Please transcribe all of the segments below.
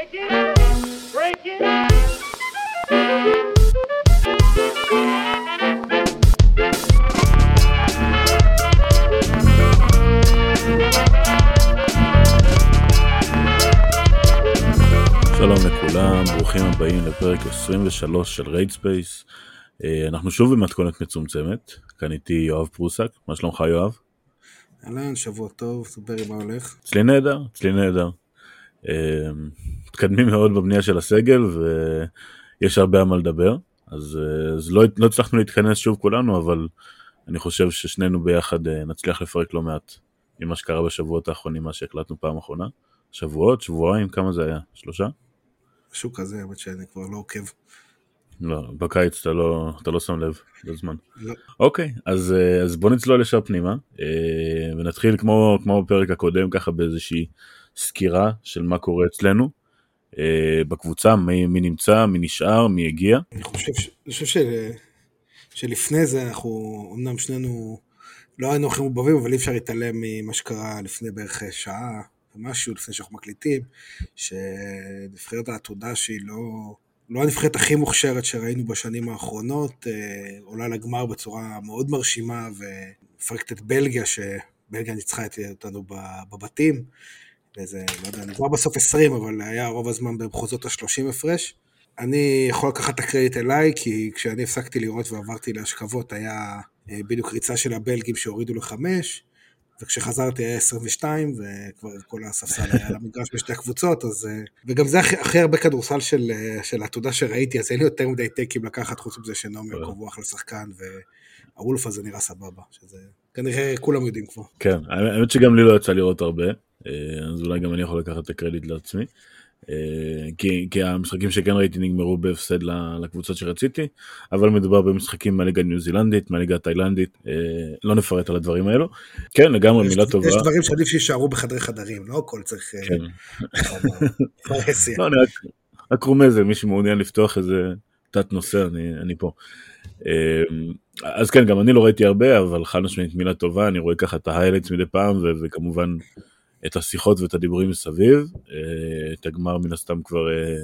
שלום לכולם, ברוכים הבאים לפרק 23 של Red Space. אה, אנחנו שוב במתכונת מצומצמת, כאן איתי יואב פרוסק, מה שלומך יואב? אהלן, שבוע טוב, ספר לי מה הולך. אצלי נהדר, אצלי נהדר. אה, מתקדמים מאוד בבנייה של הסגל ויש הרבה על מה לדבר, אז, אה, אז לא, לא הצלחנו להתכנס שוב כולנו, אבל אני חושב ששנינו ביחד נצליח לפרק לא מעט ממה שקרה בשבועות האחרונים, מה שהקלטנו פעם אחרונה. שבועות, שבועיים, כמה זה היה? שלושה? משהו כזה, האמת שאני כבר לא עוקב. לא, בקיץ אתה לא, אתה לא שם לב בזמן. לא. אוקיי, אז, אה, אז בוא נצלול ישר פנימה, אה, ונתחיל כמו, כמו בפרק הקודם, ככה באיזושהי סקירה של מה קורה אצלנו אה, בקבוצה, מי, מי נמצא, מי נשאר, מי הגיע. אני חושב, ש- אני חושב ש... שלפני זה אנחנו, אמנם שנינו לא היינו הכי מעובבים, אבל אי אפשר להתעלם ממה שקרה לפני בערך שעה ומשהו, לפני שאנחנו מקליטים, שנבחרת העתודה שהיא לא, לא הנבחרת הכי מוכשרת שראינו בשנים האחרונות, אה, עולה לגמר בצורה מאוד מרשימה ומפרקת את בלגיה, שבלגיה ניצחה אותנו בבתים. וזה, לא יודע, נגמר בסוף 20, אבל היה רוב הזמן במחוזות ה-30 הפרש. אני יכול לקחת את הקרדיט אליי, כי כשאני הפסקתי לראות ועברתי להשכבות, היה אה, בדיוק ריצה של הבלגים שהורידו לחמש, וכשחזרתי היה 22, וכבר כל הספסל היה על המגרש בשתי הקבוצות, אז... אה, וגם זה הכי, הכי הרבה כדורסל של, אה, של העתודה שראיתי, אז אין לי יותר מדי טייקים לקחת, חוץ מזה שנעמי הוא אחלה שחקן, והוולף הזה נראה סבבה, שזה... כנראה כולם יודעים כבר. כן, האמת שגם לי לא יצא לראות הרבה, אז אולי גם אני יכול לקחת את הקרדיט לעצמי. אה, כי, כי המשחקים שכן ראיתי נגמרו בהפסד לקבוצות שרציתי, אבל מדובר במשחקים מהליגה הניו זילנדית, מהליגה התאילנדית, אה, לא נפרט על הדברים האלו. כן, לגמרי יש, מילה טובה. יש דברים שעדיף שיישארו בחדרי חדרים, לא הכל צריך... אה, כן. לא, אני רק, רק רומז, מי שמעוניין לפתוח איזה תת נושא, אני, אני פה. אז כן, גם אני לא ראיתי הרבה, אבל חד משמעית מילה טובה, אני רואה ככה את ה highlights מדי פעם, וכמובן את השיחות ואת הדיבורים מסביב. אה, את הגמר מן הסתם כבר, אה,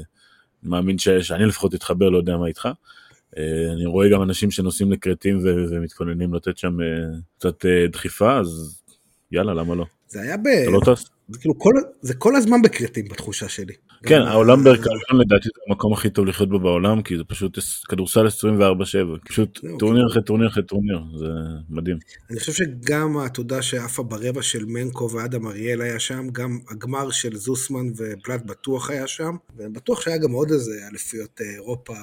מאמין ש- שאני לפחות אתחבר, לא יודע מה איתך. אה, אני רואה גם אנשים שנוסעים לכרתים ומתכוננים לתת שם קצת דחיפה, אז יאללה, למה לא? זה היה ב... אתה לא טס? זה כאילו כל, זה כל הזמן בכרתים בתחושה שלי. כן, העולם בהרקליון לדעתי זה המקום הכי טוב לחיות בו בעולם, כי זה פשוט כדורסל 24/7, פשוט זהו, טורניר אחרי טורניר אחרי טורניר, זה מדהים. אני חושב שגם העתודה שעפה ברבע של מנקו ואדם אריאל היה שם, גם הגמר של זוסמן ופלט בטוח היה שם, ובטוח שהיה גם עוד איזה אליפויות אה, אירופה,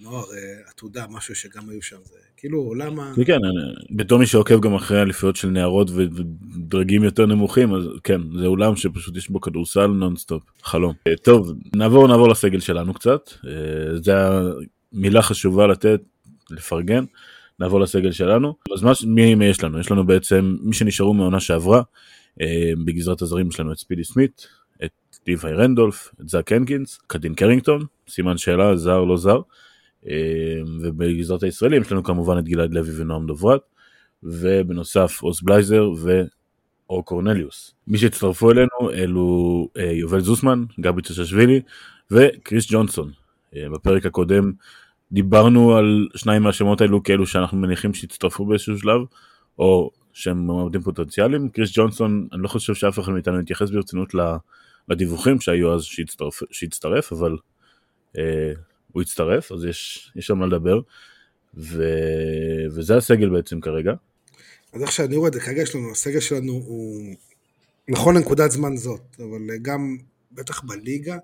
נוער, אה, עתודה, משהו שגם היו שם. זה כאילו עולם ה... כן, אני- בתור מי שעוקב גם אחרי אליפויות של נערות ודרגים יותר נמוכים, אז כן, זה עולם שפשוט יש בו כדורסל נונסטופ, חלום. אה, טוב, נעבור נעבור לסגל שלנו קצת, אה, זה המילה חשובה לתת, לפרגן. נעבור לסגל שלנו. אז מה, מי, מי יש לנו? יש לנו בעצם מי שנשארו מהעונה שעברה, אה, בגזרת הזרים יש לנו את ספידי סמית, את דיווי רנדולף, את זאק הנקינס, קדין קרינגטון, סימן שאלה, זר לא זר, ובגזרת הישראלים יש לנו כמובן את גלעד לוי ונועם דוברת, ובנוסף עוז בלייזר ואור קורנליוס. מי שהצטרפו אלינו אלו אה, יובל זוסמן, גבי צ'ששווילי וקריס ג'ונסון. אה, בפרק הקודם דיברנו על שניים מהשמות האלו כאלו שאנחנו מניחים שיצטרפו באיזשהו שלב, או שהם מועמדים פוטנציאליים. קריס ג'ונסון, אני לא חושב שאף אחד מאיתנו יתייחס ברצינות לדיווחים שהיו אז שהצטרף, שהצטרף אבל אה, הוא הצטרף, אז יש, יש על מה לדבר. ו... וזה הסגל בעצם כרגע. אז איך שאני רואה את זה, כרגע יש לנו, הסגל שלנו הוא נכון לנקודת זמן זאת, אבל גם, בטח בליגה,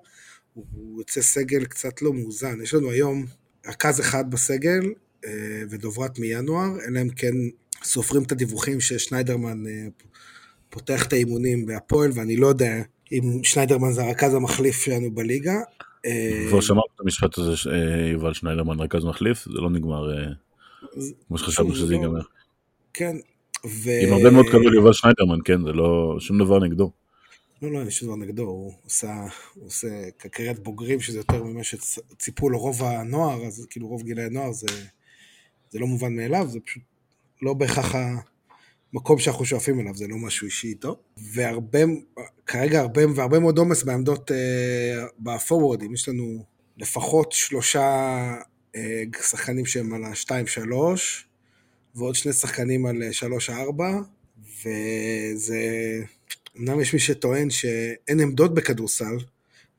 הוא יוצא סגל קצת לא מאוזן. יש לנו היום רכז אחד בסגל אה, ודוברת מינואר, אלא אם כן סופרים את הדיווחים ששניידרמן אה, פותח את האימונים בהפועל, ואני לא יודע אם שניידרמן זה הרכז המחליף שלנו בליגה. אה, כבר שמענו את המשפט הזה, ש- אה, יובל שניידרמן רכז מחליף, זה לא נגמר אה, כמו שחשבנו שזה לא- ייגמר. כן. ו... עם הרבה מאוד כבוד ליובל שניידרמן, כן, זה לא שום דבר נגדו. לא, לא, אין לי שום דבר נגדו, הוא עושה, הוא עושה קריירת בוגרים, שזה יותר ממה שציפו לו רוב הנוער, אז כאילו רוב גילי הנוער זה, זה לא מובן מאליו, זה פשוט לא בהכרח המקום שאנחנו שואפים אליו, זה לא משהו אישי איתו. והרבה, כרגע הרבה, והרבה מאוד עומס בעמדות אה, בפורוורדים, יש לנו לפחות שלושה אה, שחקנים שהם על ה-2-3, ועוד שני שחקנים על 3-4, וזה... אמנם יש מי שטוען שאין עמדות בכדורסל,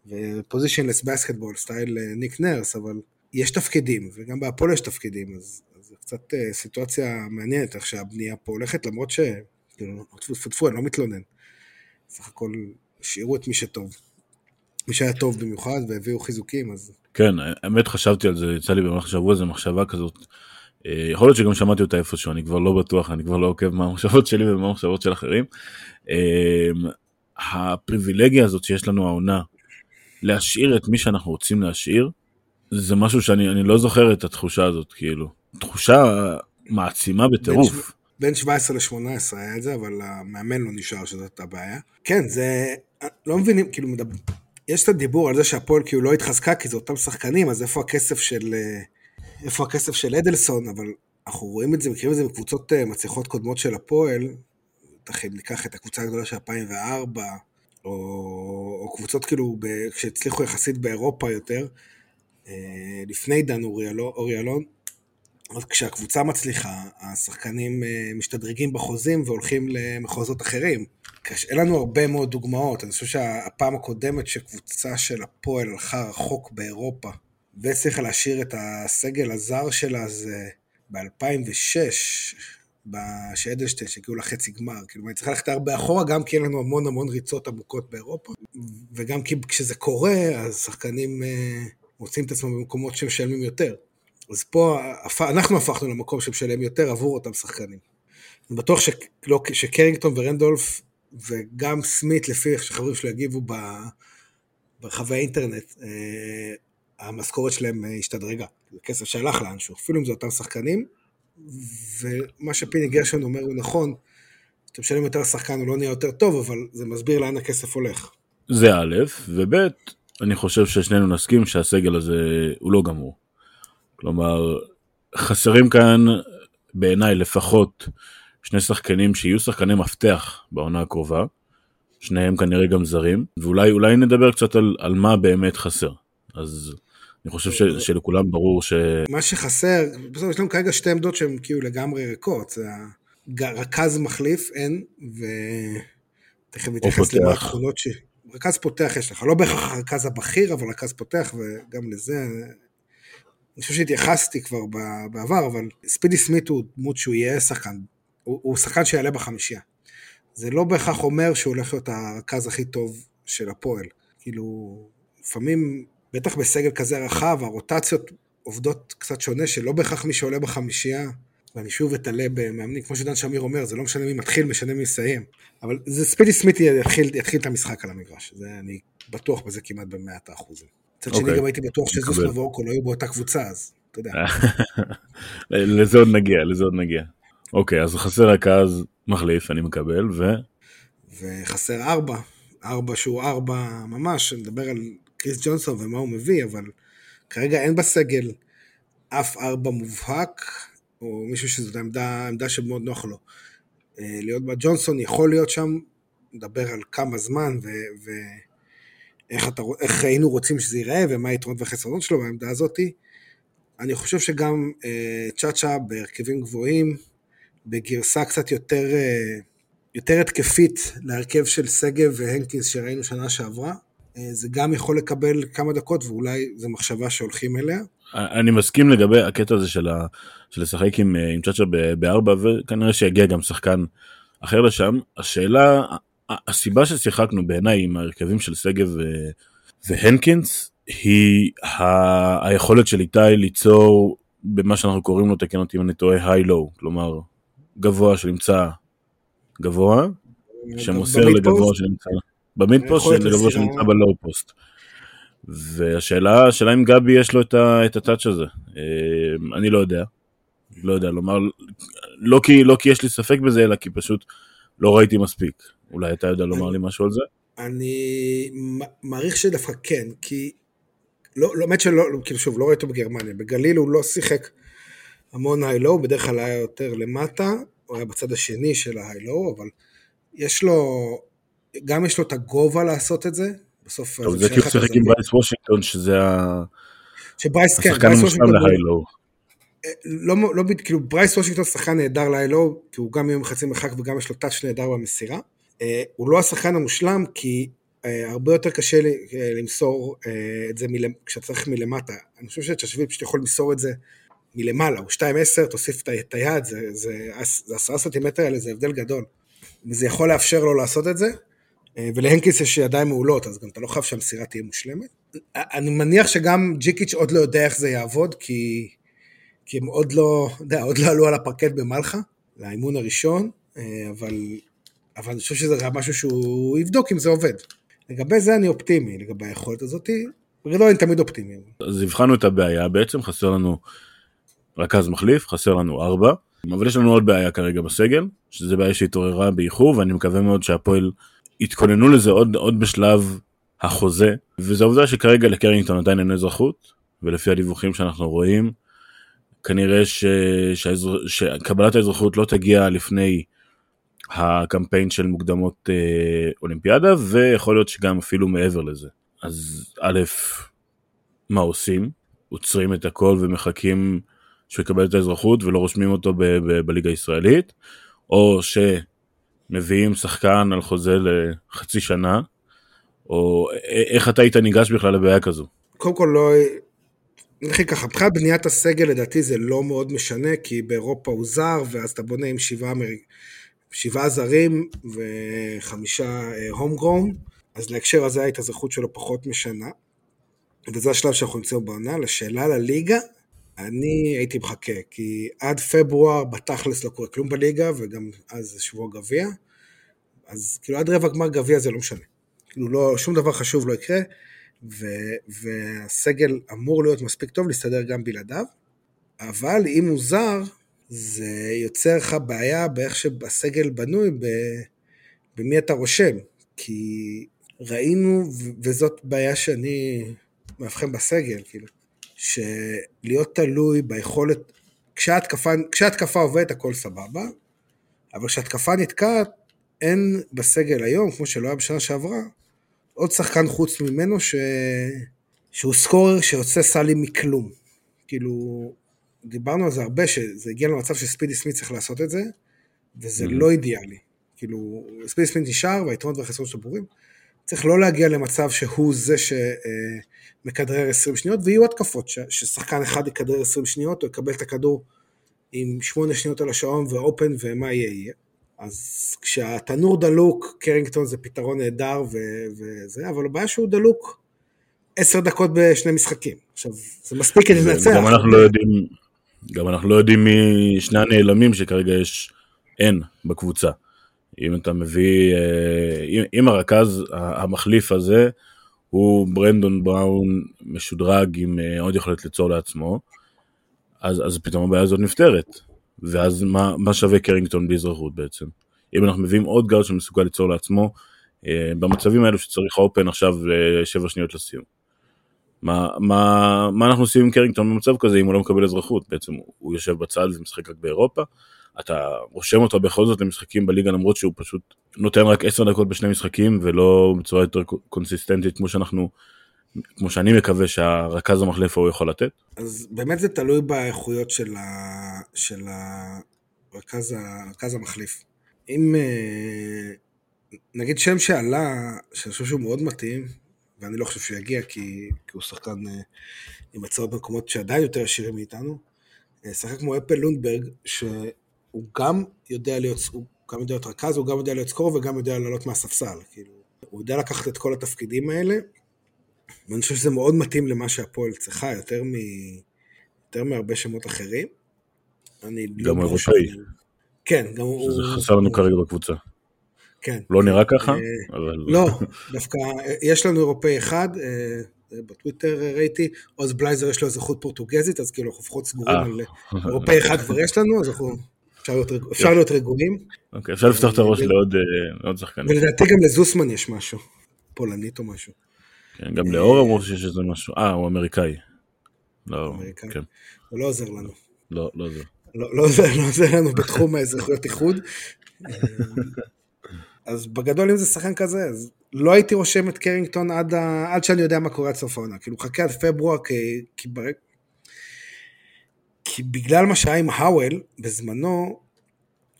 ופוזיציונלס בסקטבול, סטייל ניק נרס, אבל יש תפקידים, וגם בהפועל יש תפקידים, אז, קצת uh, סיטואציה מעניינת איך שהבנייה פה הולכת, למרות ש... כאילו, טפו טפו, אני לא מתלונן. סך הכל השאירו את מי שטוב. מי שהיה טוב במיוחד והביאו חיזוקים, אז... כן, האמת חשבתי על זה, יצא לי במהלך השבוע איזה מחשבה כזאת. אה, יכול להיות שגם שמעתי אותה איפשהו, אני כבר לא בטוח, אני כבר לא עוקב מה המחשבות שלי ומה המחשבות של אחרים. אה, הפריבילגיה הזאת שיש לנו העונה, להשאיר את מי שאנחנו רוצים להשאיר, זה משהו שאני לא זוכר את התחושה הזאת, כאילו. תחושה מעצימה בטירוף. בין 17 ל-18 היה את זה, אבל המאמן לא נשאר שזאת הבעיה. כן, זה... לא מבינים, כאילו, מדבר... יש את הדיבור על זה שהפועל כאילו לא התחזקה, כי זה אותם שחקנים, אז איפה הכסף של... איפה הכסף של אדלסון, אבל אנחנו רואים את זה, מכירים את זה בקבוצות אה, מצליחות קודמות של הפועל, בטח אם ניקח את הקבוצה הגדולה של 2004, או, או קבוצות כאילו שהצליחו יחסית באירופה יותר, אה, לפני דן אורי אלון, אז כשהקבוצה מצליחה, השחקנים אה, משתדרגים בחוזים והולכים למחוזות אחרים. אין לנו הרבה מאוד דוגמאות, אני חושב שהפעם הקודמת שקבוצה של הפועל הלכה רחוק באירופה והצליחה להשאיר את הסגל הזר שלה זה ב-2006, שאדלשטיין, שהגיעו לחצי גמר. כאילו, אני צריכה ללכת הרבה אחורה, גם כי אין לנו המון המון ריצות עמוקות באירופה, וגם כי כשזה קורה, אז שחקנים אה, מוצאים את עצמם במקומות שמשלמים יותר. אז פה אנחנו הפכנו למקום שמשלם יותר עבור אותם שחקנים. אני בטוח שלא, שקרינגטון ורנדולף וגם סמית, לפי איך שחברים שלו יגיבו ברחבי האינטרנט, אה, המשכורת שלהם אה, השתדרגה. זה כסף שהלך לאנשהו, אפילו אם זה אותם שחקנים. ומה שפיני גרשון אומר הוא נכון, כשאתה משלם יותר לשחקן הוא לא נהיה יותר טוב, אבל זה מסביר לאן הכסף הולך. זה א', וב', אני חושב ששנינו נסכים שהסגל הזה הוא לא גמור. כלומר, חסרים כאן בעיניי לפחות שני שחקנים שיהיו שחקני מפתח בעונה הקרובה, שניהם כנראה גם זרים, ואולי נדבר קצת על, על מה באמת חסר. אז אני חושב ש, שלכולם ברור ש... מה שחסר, בסוף יש לנו כרגע שתי עמדות שהן כאילו לגמרי ריקות, זה רכז מחליף, אין, ותכף נתייחס למה התכונות ש... רכז פותח יש לך, לא בהכרח הרכז הבכיר, אבל רכז פותח, וגם לזה, אני חושב שהתייחסתי כבר בעבר, אבל ספידי סמית הוא דמות שהוא יהיה שחקן, הוא, הוא שחקן שיעלה בחמישייה. זה לא בהכרח אומר שהוא הולך להיות הרכז הכי טוב של הפועל. כאילו, לפעמים בטח בסגל כזה רחב, הרוטציות עובדות קצת שונה, שלא בהכרח מי שעולה בחמישייה, ואני שוב אתעלה במאמנים, כמו שדן שמיר אומר, זה לא משנה מי מתחיל, משנה מי יסיים. אבל זה ספידי סמית יתחיל, יתחיל את המשחק על המגרש, זה, אני בטוח בזה כמעט במאת האחוזים. מצד שני אוקיי. גם הייתי בטוח שזוס ווורקו לא היו באותה קבוצה, אז אתה יודע. לזה עוד נגיע, לזה עוד נגיע. אוקיי, אז חסר רכז מחליף, אני מקבל, ו... וחסר ארבע, ארבע שהוא ארבע ממש, אני מדבר על קריס ג'ונסון ומה הוא מביא, אבל כרגע אין בסגל אף ארבע מובהק, או מישהו שזאת עמדה, עמדה שמאוד נוח לו. אה, להיות בה ג'ונסון יכול להיות שם, נדבר על כמה זמן ואיך אתה, איך היינו רוצים שזה ייראה ומה היתרונות והחסרונות שלו בעמדה הזאתי. אני חושב שגם אה, צ'אצ'ה בהרכבים גבוהים, בגרסה קצת יותר, אה, יותר התקפית להרכב של שגב והנקינס שראינו שנה שעברה, אה, זה גם יכול לקבל כמה דקות ואולי זו מחשבה שהולכים אליה. אני מסכים לגבי הקטע הזה של, ה, של לשחק עם, אה, עם צ'אצ'ה בארבע וכנראה שיגיע גם שחקן אחר לשם. השאלה, הסיבה ששיחקנו בעיניי עם ההרכבים של שגב והנקינס היא ה, היכולת של איתי ליצור במה שאנחנו קוראים לו, תקן אותי אם אני טועה, היי-לואו, כלומר גבוה שנמצא גבוה, שמוסר לגבוה שנמצא... במיד פוסט לגבוה שנמצא בלואו פוסט. והשאלה, השאלה אם גבי יש לו את הטאץ' הזה. אה, אני לא יודע. לא יודע לומר, לא כי, לא כי יש לי ספק בזה, אלא כי פשוט לא ראיתי מספיק. אולי אתה יודע לומר לי משהו על זה? אני מעריך שדווקא כן, כי לא, לא, האמת שלא, כאילו שוב, לא ראיתי בגרמניה. בגליל הוא לא שיחק המון היי-לואו, בדרך כלל היה יותר למטה, הוא היה בצד השני של ההיילו, אבל יש לו, גם יש לו את הגובה לעשות את זה. בסוף... טוב, זה כאילו שיחק עם ברייס וושינגטון, שזה שברייס, כן, המושלם ל high-low. לא, לא, כאילו ברייס וושינגטון שחקן נהדר ל high-low, כי הוא גם איום חצי מרחק וגם יש לו touch נהדר במסירה. אה, הוא לא השחקן המושלם, כי אה, הרבה יותר קשה אה, למסור את זה מלמ... כשאתה צריך מלמטה. אני חושב שצ'שוויל פשוט יכול למסור את זה מלמעלה, הוא 2-10, תוסיף את היד, זה, זה, זה עשרה סנטימטר האלה, זה הבדל גדול. וזה יכול לאפשר לו לעשות את זה, ולהנקיס יש ידיים מעולות, אז גם אתה לא חייב שהמסירה תהיה מושלמת. אני מניח שגם ג'יקיץ' עוד לא יודע איך זה יעבוד, כי, כי הם עוד לא, יודע, עוד לא עלו על הפרקט במלחה, לאימון הראשון, אבל אבל אני חושב שזה משהו שהוא יבדוק אם זה עובד. לגבי זה אני אופטימי, לגבי היכולת הזאת, בגדול אני תמיד אופטימי. אז הבחנו את הבעיה, בעצם חסר לנו רכז מחליף, חסר לנו ארבע, אבל יש לנו עוד בעיה כרגע בסגל, שזה בעיה שהתעוררה באיחור, ואני מקווה מאוד שהפועל יתכוננו לזה עוד, עוד בשלב החוזה, וזו העובדה שכרגע לקרינגטון עדיין אין אזרחות, ולפי הדיווחים שאנחנו רואים, כנראה ש... שהאזר... שקבלת האזרחות לא תגיע לפני הקמפיין של מוקדמות אה, אולימפיאדה, ויכול להיות שגם אפילו מעבר לזה. אז א', מה עושים? עוצרים את הכל ומחכים שהוא יקבל את האזרחות ולא רושמים אותו ב- ב- בליגה הישראלית, או שמביאים שחקן על חוזה לחצי שנה, או איך אתה היית ניגש בכלל לבעיה כזו? קודם כל לא... נתחיל ככה, מבחינת בניית הסגל לדעתי זה לא מאוד משנה, כי באירופה הוא זר, ואז אתה בונה עם שבעה. שבעה זרים וחמישה הום uh, גרון, אז להקשר הזה ההתאזרחות שלו פחות משנה. וזה השלב שאנחנו נמצאים בעונה. לשאלה לליגה, אני הייתי מחכה, כי עד פברואר בתכלס לא קורה כלום בליגה, וגם אז שבוע גביע, אז כאילו עד רבע גמר גביע זה לא משנה. כאילו לא, שום דבר חשוב לא יקרה, ו, והסגל אמור להיות מספיק טוב להסתדר גם בלעדיו, אבל אם הוא זר, זה יוצר לך בעיה באיך שהסגל בנוי, במי אתה רושם. כי ראינו, וזאת בעיה שאני מאבחן בסגל, כאילו, שלהיות תלוי ביכולת, כשהתקפה, כשהתקפה עובדת הכל סבבה, אבל כשהתקפה נתקעת, אין בסגל היום, כמו שלא היה בשנה שעברה, עוד שחקן חוץ ממנו ש... שהוא סקורר שיוצא סלי מכלום. כאילו, דיברנו על זה הרבה, שזה הגיע למצב שספידי סמית צריך לעשות את זה, וזה mm-hmm. לא אידיאלי. כאילו, ספידי סמית נשאר, והיתרונות והחסרונות שלו ברורים. צריך לא להגיע למצב שהוא זה שמכדרר 20 שניות, ויהיו התקפות, ששחקן אחד יכדרר 20 שניות, או יקבל את הכדור עם 8 שניות על השעון ואופן, ומה יהיה יהיה. אז כשהתנור דלוק, קרינגטון זה פתרון נהדר וזה, אבל הבעיה שהוא דלוק 10 דקות בשני משחקים. עכשיו, זה מספיק כדי לנצח. גם אנחנו לא יודעים, גם אנחנו לא יודעים מי שני הנעלמים שכרגע יש, אין בקבוצה. אם אתה מביא, אה, אם, אם הרכז המחליף הזה הוא ברנדון בראון משודרג עם אה, עוד יכולת ליצור לעצמו, אז, אז פתאום הבעיה הזאת נפתרת. ואז מה, מה שווה קרינגטון בלי אזרחות בעצם? אם אנחנו מביאים עוד גארד שמסוגל ליצור לעצמו, אה, במצבים האלו שצריך אופן עכשיו שבע שניות לסיום. מה, מה, מה אנחנו עושים עם קרינגטון במצב כזה אם הוא לא מקבל אזרחות? בעצם הוא יושב בצד ומשחק רק באירופה, אתה רושם אותו בכל זאת למשחקים בליגה למרות שהוא פשוט נותן רק 10 דקות בשני משחקים ולא בצורה יותר קונסיסטנטית כמו שאנחנו, כמו שאני מקווה שהרכז המחליף הוא יכול לתת. אז באמת זה תלוי באיכויות של, ה, של הרכז, הרכז המחליף. אם אה, נגיד שם שעלה, שאני חושב שהוא מאוד מתאים, ואני לא חושב שהוא יגיע כי, כי הוא שחקן אה, עם הצעות במקומות שעדיין יותר עשירים מאיתנו. אה, שחקן כמו אפל לונדברג, שהוא גם יודע להיות, הוא גם יודע להיות רכז, הוא גם יודע להיות סקור וגם יודע לעלות מהספסל. כאילו, הוא יודע לקחת את כל התפקידים האלה, ואני חושב שזה מאוד מתאים למה שהפועל צריכה, יותר, מ, יותר מהרבה שמות אחרים. אני גם לא אירופאי. כן, גם הוא... שזה חסר לנו כרגע בקבוצה. כן. לא נראה ככה? אה, אבל... לא, דווקא אה, יש לנו אירופאי אחד, אה, בטוויטר ראיתי, עוז בלייזר יש לו אזרחות פורטוגזית, אז כאילו אנחנו לפחות סגורים על אירופאי אחד כבר יש לנו, אז אנחנו... אפשר להיות רגועים. אוקיי, אפשר לפתוח את הראש לעוד שחקנים. ולדעתי גם לזוסמן יש משהו, פולנית או משהו. כן, גם לאור אמרו שיש איזה משהו, אה, הוא אמריקאי. לא. כן. הוא לא עוזר לנו. לא, לא עוזר. לא, לא, לא זה לנו בתחום האזרחויות איחוד. אז בגדול אם זה שחקן כזה, אז לא הייתי רושם את קרינגטון עד, ה... עד שאני יודע מה קורה עד סוף העונה. כאילו חכה עד פברואר, כי, כי, ברק... כי בגלל מה שהיה עם האוול, בזמנו,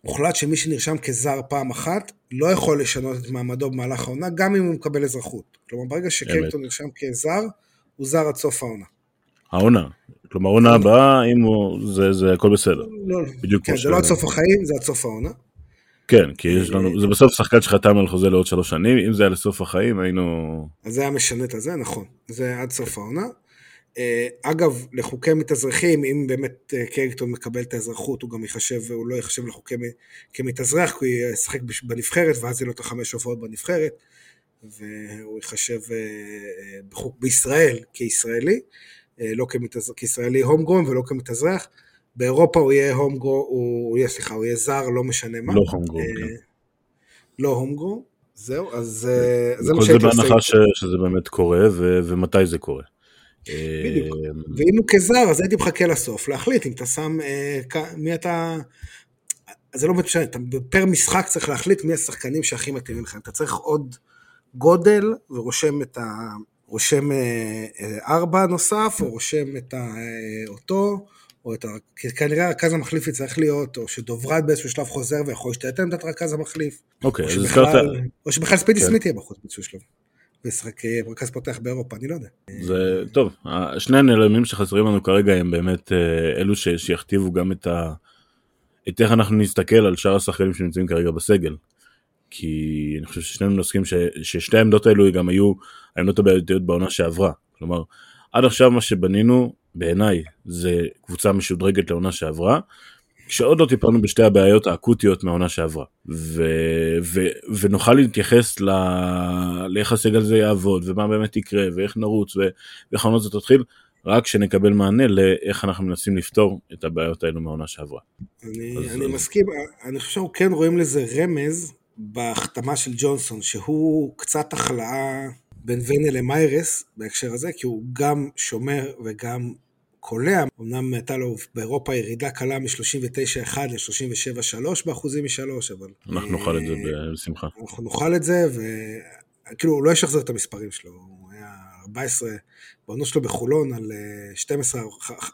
הוחלט שמי שנרשם כזר פעם אחת, לא יכול לשנות את מעמדו במהלך העונה, גם אם הוא מקבל אזרחות. כלומר, ברגע שקרינגטון נרשם כזר, הוא זר עד סוף העונה. העונה. כלומר, העונה הבאה, אם הוא... זה, זה הכל בסדר. לא, בדיוק כן, זה. לא עד סוף החיים, זה עד סוף העונה. כן, כי יש לנו, זה בסוף שחקן שחתם על חוזה לעוד שלוש שנים, אם זה היה לסוף החיים היינו... אז זה היה משנה את הזה, נכון, זה עד סוף העונה. אה, אגב, לחוקי מתאזרחים, אם באמת אה, קרקטון מקבל את האזרחות, הוא גם יחשב, הוא לא יחשב לחוקי כמתאזרח, כי הוא ישחק בנבחרת, ואז יהיה לו את החמש הופעות בנבחרת, והוא יחשב אה, בחוק בישראל כישראלי, לא כמתאזרח, כישראלי הום גרום ולא כמתאזרח. באירופה הוא יהיה הום גרום, הוא יהיה, סליחה, הוא יהיה זר, לא משנה מה. לא הום גרום, כן. לא הום גרום, זהו, אז זה מה שהייתי עושה. זה בהנחה שזה באמת קורה, ומתי זה קורה. בדיוק. אה, ואם הוא כזר, אז הייתי מחכה לסוף, להחליט אם אתה שם, אה, מי אתה... זה לא משנה, אתה פר משחק צריך להחליט מי השחקנים שהכי מתאימים לך. אתה צריך עוד גודל ורושם את ה... רושם אה, ארבע נוסף, או רושם את אותו, או את ה... כנראה הרכז המחליף יצטרך להיות, או שדוברד באיזשהו שלב חוזר ויכול להשתלט עמדת הרכז המחליף. אוקיי, אז הזכרת... או שבכלל ספידי כן. סמית יהיה בחוץ באיזשהו שלב. וישחק מרכז פותח באירופה, אני לא יודע. זה טוב, שני הנעלמים שחסרים לנו כרגע הם באמת אה, אלו ש, שיכתיבו גם את, ה, את איך אנחנו נסתכל על שאר השחקנים שנמצאים כרגע בסגל. כי אני חושב ששנינו נסכים ש, ששתי העמדות האלו גם היו העמדות הבעייתיות בעונה שעברה. כלומר, עד עכשיו מה שבנינו בעיניי זה קבוצה משודרגת לעונה שעברה, כשעוד לא טיפלנו בשתי הבעיות האקוטיות מהעונה שעברה, ו, ו, ונוכל להתייחס ל, לאיך הסגל הזה יעבוד, ומה באמת יקרה, ואיך נרוץ, ואיך העונה הזאת תתחיל, רק שנקבל מענה לאיך אנחנו מנסים לפתור את הבעיות האלו מהעונה שעברה. אני, אז, אני מסכים, אני חושב שאנחנו כן רואים לזה רמז בהחתמה של ג'ונסון, שהוא קצת החלאה בין ויינה למיירס בהקשר הזה, כי הוא גם שומר וגם קולע, אמנם הייתה לו באירופה ירידה קלה מ-39.1 ל-37.3 באחוזים משלוש, אבל... אנחנו נאכל את זה אה, בשמחה. אנחנו נאכל את זה, וכאילו הוא לא ישחזר את המספרים שלו, הוא היה 14, בעונות שלו בחולון על 12,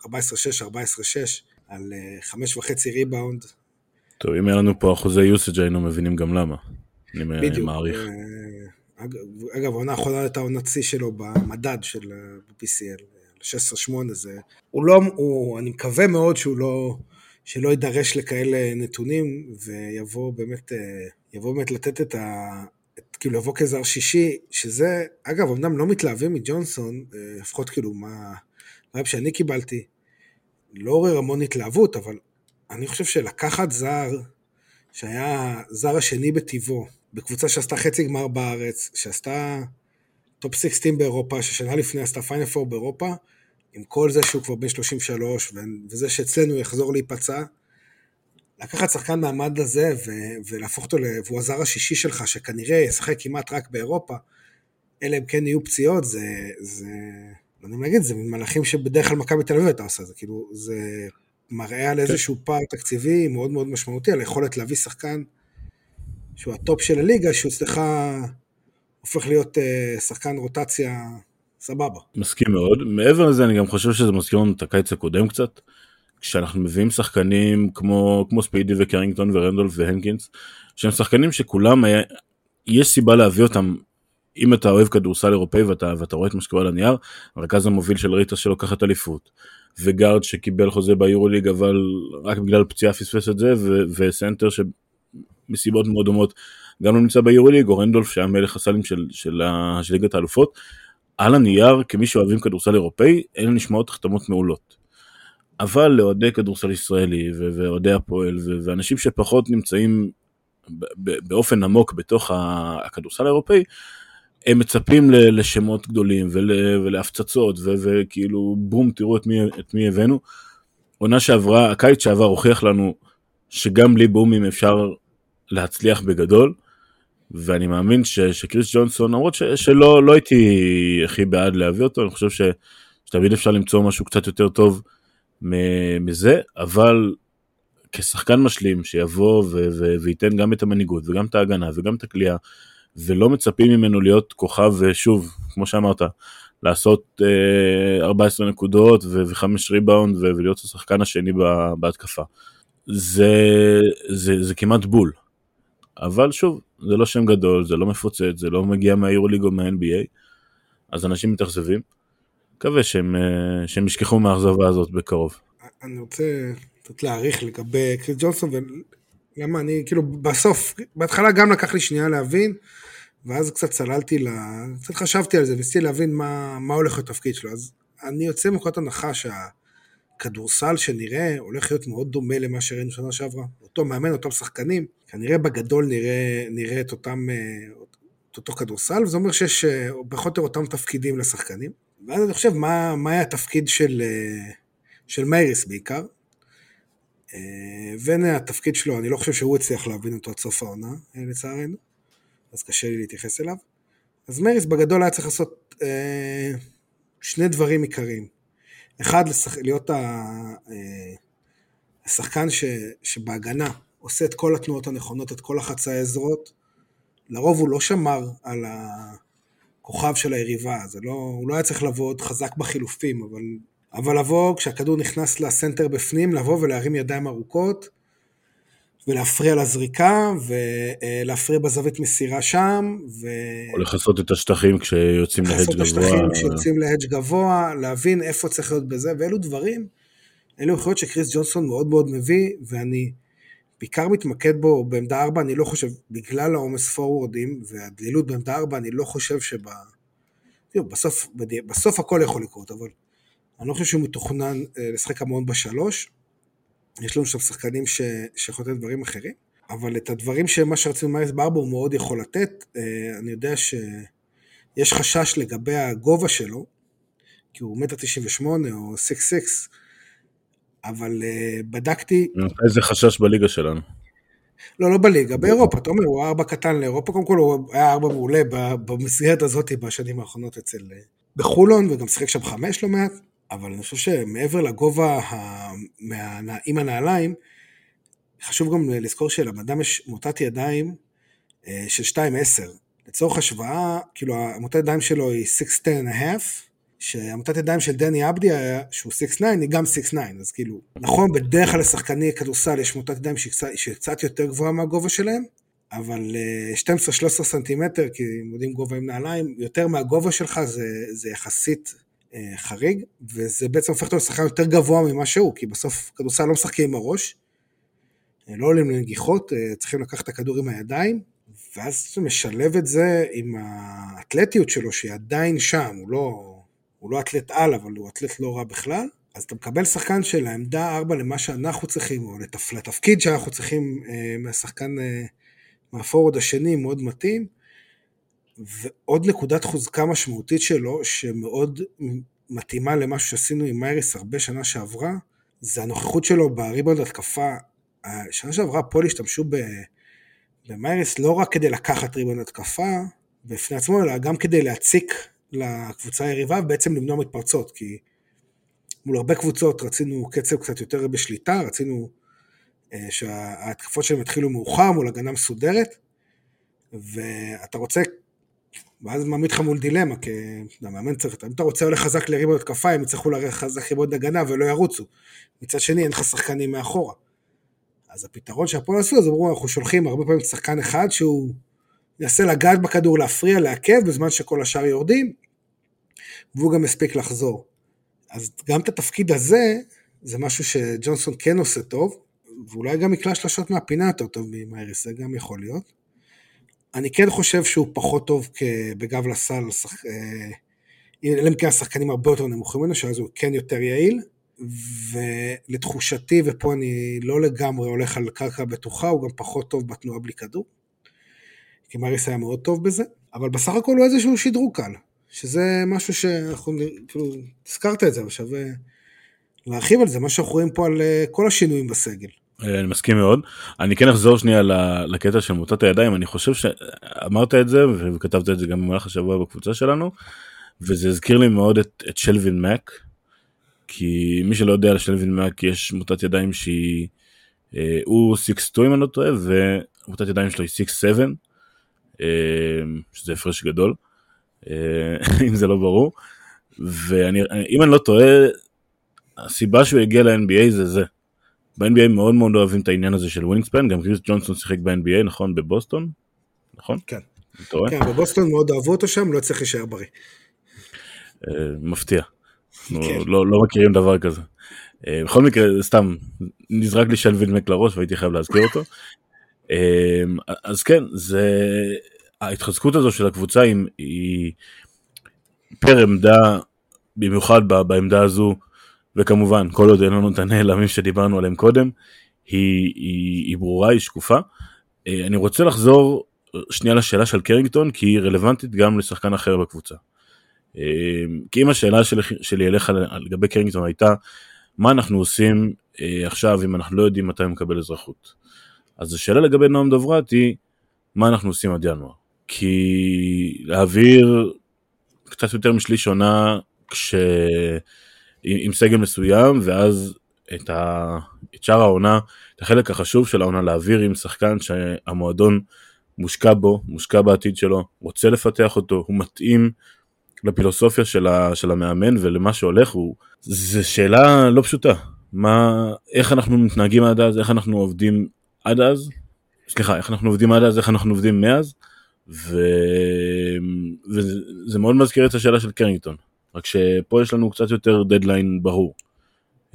14, 6, 14, 6, על 5 וחצי ריבאונד. טוב, אם היה לנו פה אחוזי יוסאג' היינו מבינים גם למה. אני מעריך. אה, אגב, העונה האחרונה הייתה עונת שיא שלו במדד של ה-PCL. 16-8 זה... הוא לא... הוא, אני מקווה מאוד שהוא לא... שלא יידרש לכאלה נתונים ויבוא באמת, אה, יבוא באמת לתת את ה... את, כאילו יבוא כזר שישי, שזה, אגב, אמנם לא מתלהבים מג'ונסון, אה, לפחות כאילו מה... מה שאני קיבלתי, לא עורר המון התלהבות, אבל אני חושב שלקחת זר שהיה זר השני בטבעו, בקבוצה שעשתה חצי גמר בארץ, שעשתה top 16 באירופה, ששנה לפני עשתה פיינל פור באירופה, עם כל זה שהוא כבר בן 33, וזה שאצלנו יחזור להיפצע, לקחת שחקן מהמעמד הזה ו- ולהפוך אותו, והוא הזר השישי שלך, שכנראה ישחק כמעט רק באירופה, אלא אם כן יהיו פציעות, זה, זה, לא יודע להגיד, זה מהלכים שבדרך כלל מכבי תל אביב הייתה עושה, זה כאילו, זה מראה על איזשהו כן. פער תקציבי מאוד מאוד משמעותי, על היכולת להביא שחקן שהוא ה top של הליגה, שהוא אצלך הופך להיות אה, שחקן רוטציה סבבה. מסכים מאוד. מעבר לזה אני גם חושב שזה מזכיר לנו את הקיץ הקודם קצת. כשאנחנו מביאים שחקנים כמו, כמו ספיידי וקרינגטון ורנדולף והנקינס, שהם שחקנים שכולם היה, יש סיבה להביא אותם אם אתה אוהב כדורסל אירופאי ואתה, ואתה רואה את מה שקורה על הנייר, הרכז המוביל של ריטאס שלוקחת אליפות, וגארד שקיבל חוזה ביורוליג אבל רק בגלל פציעה פספס את זה, ו- וסנטר שמסיבות מאוד דומות גם לא נמצא ביורוליג, או רנדולף שהיה מלך הסלים של, של, של ליגת האלופות, על הנייר, כמי שאוהבים כדורסל אירופאי, אלה נשמעות החתמות מעולות. אבל לאוהדי כדורסל ישראלי ואוהדי הפועל ואנשים שפחות נמצאים באופן עמוק בתוך הכדורסל האירופאי, הם מצפים לשמות גדולים ולהפצצות וכאילו בום תראו את מי, את מי הבאנו. עונה שעברה, הקיץ שעבר הוכיח לנו שגם בלי בומים אפשר להצליח בגדול. ואני מאמין ש, שקריס ג'ונסון, למרות שלא לא הייתי הכי בעד להביא אותו, אני חושב ש, שתמיד אפשר למצוא משהו קצת יותר טוב מזה, אבל כשחקן משלים שיבוא ו- ו- וייתן גם את המנהיגות וגם את ההגנה וגם את הכלייה ולא מצפים ממנו להיות כוכב ושוב כמו שאמרת לעשות אה, 14 נקודות ו-5 ריבאונד ולהיות השחקן השני בהתקפה. זה, זה, זה כמעט בול. אבל שוב, זה לא שם גדול, זה לא מפוצץ, זה לא מגיע מהיורוליג או מה-NBA, אז אנשים מתאכזבים. מקווה שהם, אה, שהם ישכחו מהאכזבה הזאת בקרוב. אני רוצה קצת להעריך לגבי קריס ג'ונסון, ולמה אני, כאילו, בסוף, בהתחלה גם לקח לי שנייה להבין, ואז קצת צללתי ל... קצת חשבתי על זה, וניסיתי להבין מה, מה הולך לתפקיד שלו. אז אני יוצא מנקודת הנחה שהכדורסל שנראה הולך להיות מאוד דומה למה שראינו שנה שעברה. אותו מאמן, אותם שחקנים, כנראה בגדול נראה, נראה את אותם, את אותו כדורסל, וזה אומר שיש פחות או יותר אותם תפקידים לשחקנים. ואז אני חושב, מה, מה היה התפקיד של, של מייריס בעיקר? והנה התפקיד שלו, אני לא חושב שהוא הצליח להבין אותו עד סוף העונה, לצערנו, אז קשה לי להתייחס אליו. אז מייריס בגדול היה צריך לעשות אה, שני דברים עיקריים. אחד, לשח... להיות ה... אה, השחקן ש... שבהגנה עושה את כל התנועות הנכונות, את כל החצאי עזרות. לרוב הוא לא שמר על הכוכב של היריבה, זה לא... הוא לא היה צריך לבוא עוד חזק בחילופים, אבל אבל לבוא, כשהכדור נכנס לסנטר בפנים, לבוא ולהרים ידיים ארוכות, ולהפריע לזריקה, ולהפריע בזווית מסירה שם, ו... או לכסות את השטחים כשיוצאים להדג' גבוה. לכסות את השטחים כשיוצאים להדג' גבוה, להבין איפה צריך להיות בזה, ואלו דברים, אלו יכולות שקריס ג'ונסון מאוד מאוד מביא, ואני בעיקר מתמקד בו בעמדה 4, אני לא חושב, בגלל העומס פורוורדים והדלילות בעמדה 4, אני לא חושב שב... בסוף, בסוף הכל יכול לקרות, אבל אני לא חושב שהוא מתוכנן אה, לשחק המון בשלוש. יש לנו שם שחקנים ש... שיכולים לתת דברים אחרים, אבל את הדברים שמה שרצינו מאריס בארבע הוא מאוד יכול לתת. אה, אני יודע שיש חשש לגבי הגובה שלו, כי הוא מטר תשעים ושמונה או סיקס סיקס, אבל אה, בדקתי... איזה חשש בליגה שלנו? לא, לא בליגה, באירופה, אתה אומר, הוא ארבע קטן לאירופה, קודם כל הוא היה ארבע מעולה במסגרת הזאת בשנים האחרונות אצל... בחולון, וגם שיחק שם חמש לא מעט. אבל אני חושב שמעבר לגובה מה... עם הנעליים, חשוב גם לזכור שלאדם יש מוטת ידיים אה, של 2.10. לצורך השוואה, כאילו המוטת ידיים שלו היא 6'10 and a half, שהמוטת ידיים של דני עבדי, שהוא 6'9, היא גם 6'9, אז כאילו, נכון, בדרך כלל לשחקני כדורסל יש מוטת ידיים שהיא קצת יותר גבוהה מהגובה שלהם, אבל 12-13 אה, סנטימטר, כי הם יודעים גובה עם נעליים, יותר מהגובה שלך זה, זה יחסית אה, חריג, וזה בעצם הופך אותו לשחקן יותר גבוה ממה שהוא, כי בסוף כדורסל לא משחקים עם הראש, אה, לא עולים לנגיחות, אה, צריכים לקחת את הכדור עם הידיים, ואז אתה משלב את זה עם האתלטיות שלו, שהיא עדיין שם, הוא לא, הוא לא אתלט על, אבל הוא אתלט לא רע בכלל, אז אתה מקבל שחקן של העמדה 4 למה שאנחנו צריכים, או לתפ... לתפקיד שאנחנו צריכים מהשחקן, מהפורוד השני, מאוד מתאים, ועוד נקודת חוזקה משמעותית שלו, שמאוד מתאימה למשהו שעשינו עם מייריס הרבה שנה שעברה, זה הנוכחות שלו בריבונד התקפה. שנה שעברה פול השתמשו במייריס לא רק כדי לקחת ריבונד התקפה בפני עצמו, אלא גם כדי להציק לקבוצה היריבה ובעצם למנוע מתפרצות, כי מול הרבה קבוצות רצינו קצב קצת יותר בשליטה, רצינו אה, שההתקפות שלהם יתחילו מאוחר מול הגנה מסודרת, ואתה רוצה ואז מעמיד לך מול דילמה, כי המאמן צריך, אם אתה רוצה עולה חזק לריבוד התקפה, הם יצטרכו לרדת חזק ריבוד הגנה ולא ירוצו. מצד שני, אין לך שחקנים מאחורה. אז הפתרון שהפועל עשו, אז אמרו, אנחנו שולחים הרבה פעמים שחקן אחד שהוא ינסה לגעת בכדור, להפריע, לעכב, בזמן שכל השאר יורדים, והוא גם הספיק לחזור. אז גם את התפקיד הזה, זה משהו שג'ונסון כן עושה טוב, ואולי גם יקלע שלשות מהפינה יותר טוב ממייריס, זה גם יכול להיות. אני כן חושב שהוא פחות טוב בגב לסל, אה, אלא אם כן השחקנים הרבה יותר נמוכים ממנו, שאז הוא כן יותר יעיל, ולתחושתי, ופה אני לא לגמרי הולך על קרקע בטוחה, הוא גם פחות טוב בתנועה בלי כדור. כי מריס היה מאוד טוב בזה, אבל בסך הכל הוא איזשהו שדרוג קל, שזה משהו שאנחנו, כאילו, הזכרת את זה, אבל שווה להרחיב על זה, מה שאנחנו רואים פה על אה, כל השינויים בסגל. אה, אני מסכים מאוד אני כן אחזור שנייה לקטע של מוטת הידיים אני חושב שאמרת את זה וכתבת את זה גם במהלך השבוע בקבוצה שלנו וזה הזכיר לי מאוד את, את שלווין מק כי מי שלא יודע על שלווין מק יש מוטת ידיים שהיא אה, הוא 6-2 אם אני לא טועה, ועמותת ידיים שלו היא 6-7, שזה הפרש גדול, אם זה לא ברור. ואם אני לא טועה, הסיבה שהוא הגיע ל-NBA זה זה. ב-NBA מאוד מאוד אוהבים את העניין הזה של ווינגספן, גם קריס ג'ונסון שיחק ב-NBA, נכון? בבוסטון? נכון? כן. כן, בבוסטון מאוד אהבו אותו שם, לא צריך להישאר בריא. מפתיע. כן. לא, לא מכירים דבר כזה. אה, בכל מקרה, סתם, נזרק לי שלווין מק לראש והייתי חייב להזכיר אותו. אה, אז כן, זה... ההתחזקות הזו של הקבוצה היא, פר עמדה, במיוחד בעמדה הזו, וכמובן, כל עוד אין לנו את הנעלמים שדיברנו עליהם קודם, היא, היא, היא ברורה, היא שקופה. אה, אני רוצה לחזור שנייה לשאלה של קרינגטון, כי היא רלוונטית גם לשחקן אחר בקבוצה. כי אם השאלה שלי, שלי אליך לגבי קרינגטון הייתה, מה אנחנו עושים אה, עכשיו אם אנחנו לא יודעים מתי הוא מקבל אזרחות. אז השאלה לגבי נועם דוברת היא, מה אנחנו עושים עד ינואר? כי להעביר קצת יותר משליש עונה כש... עם, עם סגל מסוים, ואז את, ה... את שאר העונה, את החלק החשוב של העונה להעביר עם שחקן שהמועדון מושקע בו, מושקע בעתיד שלו, רוצה לפתח אותו, הוא מתאים לפילוסופיה של, ה, של המאמן ולמה שהולך, הוא, זה שאלה לא פשוטה. מה, איך אנחנו מתנהגים עד אז, איך אנחנו עובדים עד אז, סליחה, איך אנחנו עובדים עד אז, איך אנחנו עובדים מאז, ו... וזה מאוד מזכיר את השאלה של קרינגטון, רק שפה יש לנו קצת יותר דדליין ברור,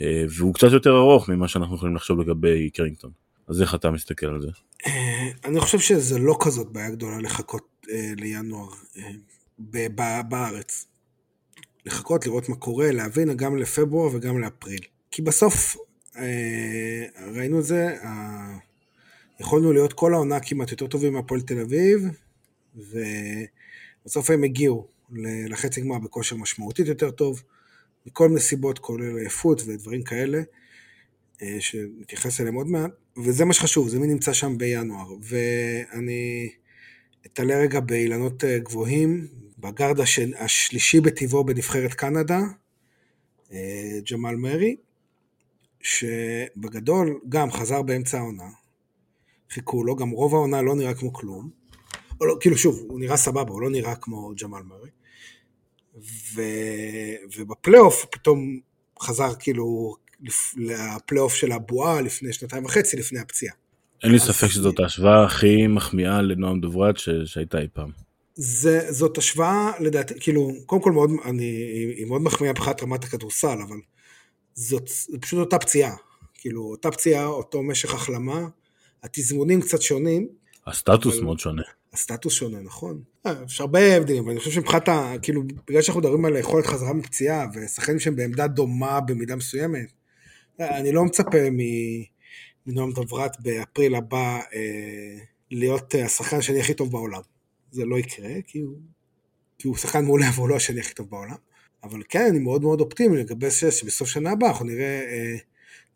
אה, והוא קצת יותר ארוך ממה שאנחנו יכולים לחשוב לגבי קרינגטון. אז איך אתה מסתכל על זה? אה, אני חושב שזה לא כזאת בעיה גדולה לחכות אה, לינואר. בארץ. לחכות, לראות מה קורה, להבין גם לפברואר וגם לאפריל. כי בסוף, ראינו את זה, יכולנו להיות כל העונה כמעט יותר טובים מהפועל תל אביב, ובסוף הם הגיעו לחצי גמר בכושר משמעותית יותר טוב, מכל מיני סיבות, כולל עייפות ודברים כאלה, אה, שנתייחס אליהם עוד מעט, וזה מה שחשוב, זה מי נמצא שם בינואר. ואני אתעלה רגע באילנות אה, גבוהים, בגארד השלישי בטבעו בנבחרת קנדה, אה, ג'מאל מרי, שבגדול גם חזר באמצע העונה, חיכו לו, גם רוב העונה לא נראה כמו כלום, או לא, כאילו שוב, הוא נראה סבבה, הוא לא נראה כמו ג'מאל מרי, ו... ובפלייאוף פתאום חזר כאילו לפלייאוף של הבועה לפני שנתיים וחצי, לפני הפציעה. אין לי ספק שזאת ההשוואה הכי מחמיאה לנועם דוברת שהייתה אי פעם. זה, זאת השוואה, לדעתי, כאילו, קודם כל מאוד, אני, היא מאוד מחמיאה מבחינת רמת הכדורסל, אבל זאת פשוט אותה פציעה. כאילו, אותה פציעה, אותו משך החלמה, התזמונים קצת שונים. הסטטוס אבל... מאוד שונה. הסטטוס שונה, נכון. אה, יש הרבה הבדלים, אבל אני חושב שמבחינת ה... כאילו, בגלל שאנחנו מדברים על יכולת חזרה מפציעה, ושחקנים שהם בעמדה דומה במידה מסוימת, אה, אני לא מצפה מנועם דוברת באפריל הבא אה, להיות השחקן השני הכי טוב בעולם. זה לא יקרה, כי הוא, כי הוא שחקן מעולה והוא לא השני הכי טוב בעולם. אבל כן, אני מאוד מאוד אופטימי לגבי שבסוף שנה הבאה אנחנו נראה אה,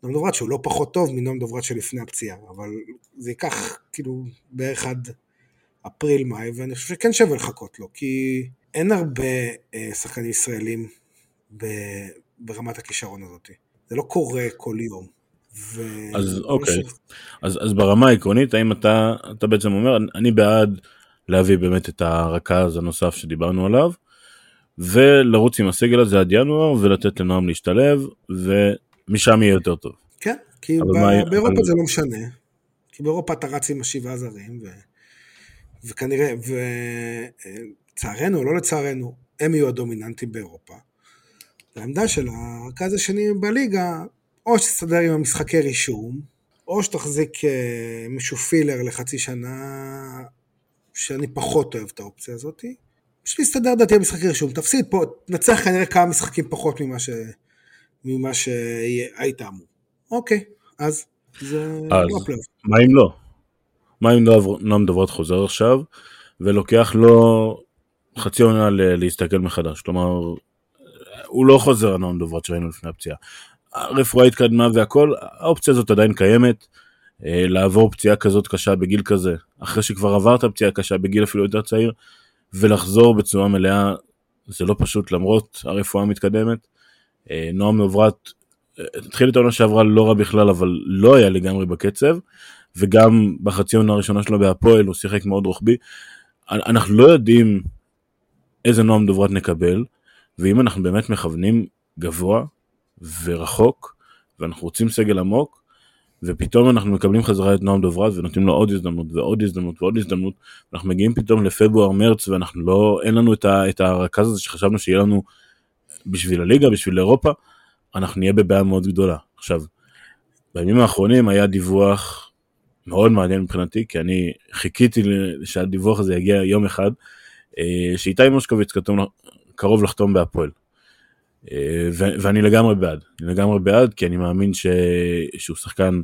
נועם דוברת שהוא לא פחות טוב מנועם דוברת שלפני הפציעה, אבל זה ייקח כאילו בערך עד אפריל-מאי, ואני חושב שכן שווה לחכות לו, כי אין הרבה אה, שחקנים ישראלים ב, ברמת הכישרון הזאת. זה לא קורה כל יום. ו... אז אוקיי, ש... אז, אז ברמה העקרונית, האם אתה, אתה בעצם אומר, אני בעד להביא באמת את הרכז הנוסף שדיברנו עליו, ולרוץ עם הסגל הזה עד ינואר ולתת לנועם להשתלב, ומשם יהיה יותר טוב. כן, כי ב-. באירופה. זה לא משנה, כי באירופה אתה רץ עם השבעה זרים, ו... וכנראה, ולצערנו או לא לצערנו, הם יהיו הדומיננטים באירופה. העמדה של הרכז השני בליגה, או שתסתדר עם המשחקי רישום, או שתחזיק אה, מישהו פילר לחצי שנה שאני פחות אוהב את האופציה הזאת. בשביל להסתדר דעתי המשחק רשום, תפסיד פה, תנצח כנראה כמה משחקים פחות ממה, ש... ממה שהיית אמור. אוקיי, אז זה אז לא הפלייאוף. מה אם לא? מה אם לא נועם דוברת חוזר עכשיו ולוקח לו חצי עונה להסתכל מחדש, כלומר הוא לא חוזר הנועם דוברת שראינו לפני הפציעה. הרפואה התקדמה והכל, האופציה הזאת עדיין קיימת. אה, לעבור פציעה כזאת קשה בגיל כזה, אחרי שכבר עברת פציעה קשה בגיל אפילו יותר צעיר, ולחזור בצורה מלאה, זה לא פשוט למרות הרפואה המתקדמת. אה, נועם נוברת התחיל את העונה שעברה לא רע בכלל, אבל לא היה לגמרי בקצב, וגם בחצי עונה הראשונה שלו בהפועל הוא שיחק מאוד רוחבי. אנחנו לא יודעים איזה נועם דוברת נקבל, ואם אנחנו באמת מכוונים גבוה ורחוק, ואנחנו רוצים סגל עמוק, ופתאום אנחנו מקבלים חזרה את נועם דוברת ונותנים לו עוד הזדמנות ועוד הזדמנות ועוד הזדמנות, אנחנו מגיעים פתאום לפברואר מרץ ואנחנו לא, אין לנו את, ה, את הרכז הזה שחשבנו שיהיה לנו בשביל הליגה, בשביל אירופה, אנחנו נהיה בבעיה מאוד גדולה. עכשיו, בימים האחרונים היה דיווח מאוד מעניין מבחינתי, כי אני חיכיתי שהדיווח הזה יגיע יום אחד, אה, שאיתי מושקוביץ קרוב לחתום בהפועל. אה, ואני לגמרי בעד, אני לגמרי בעד, כי אני מאמין ש... שהוא שחקן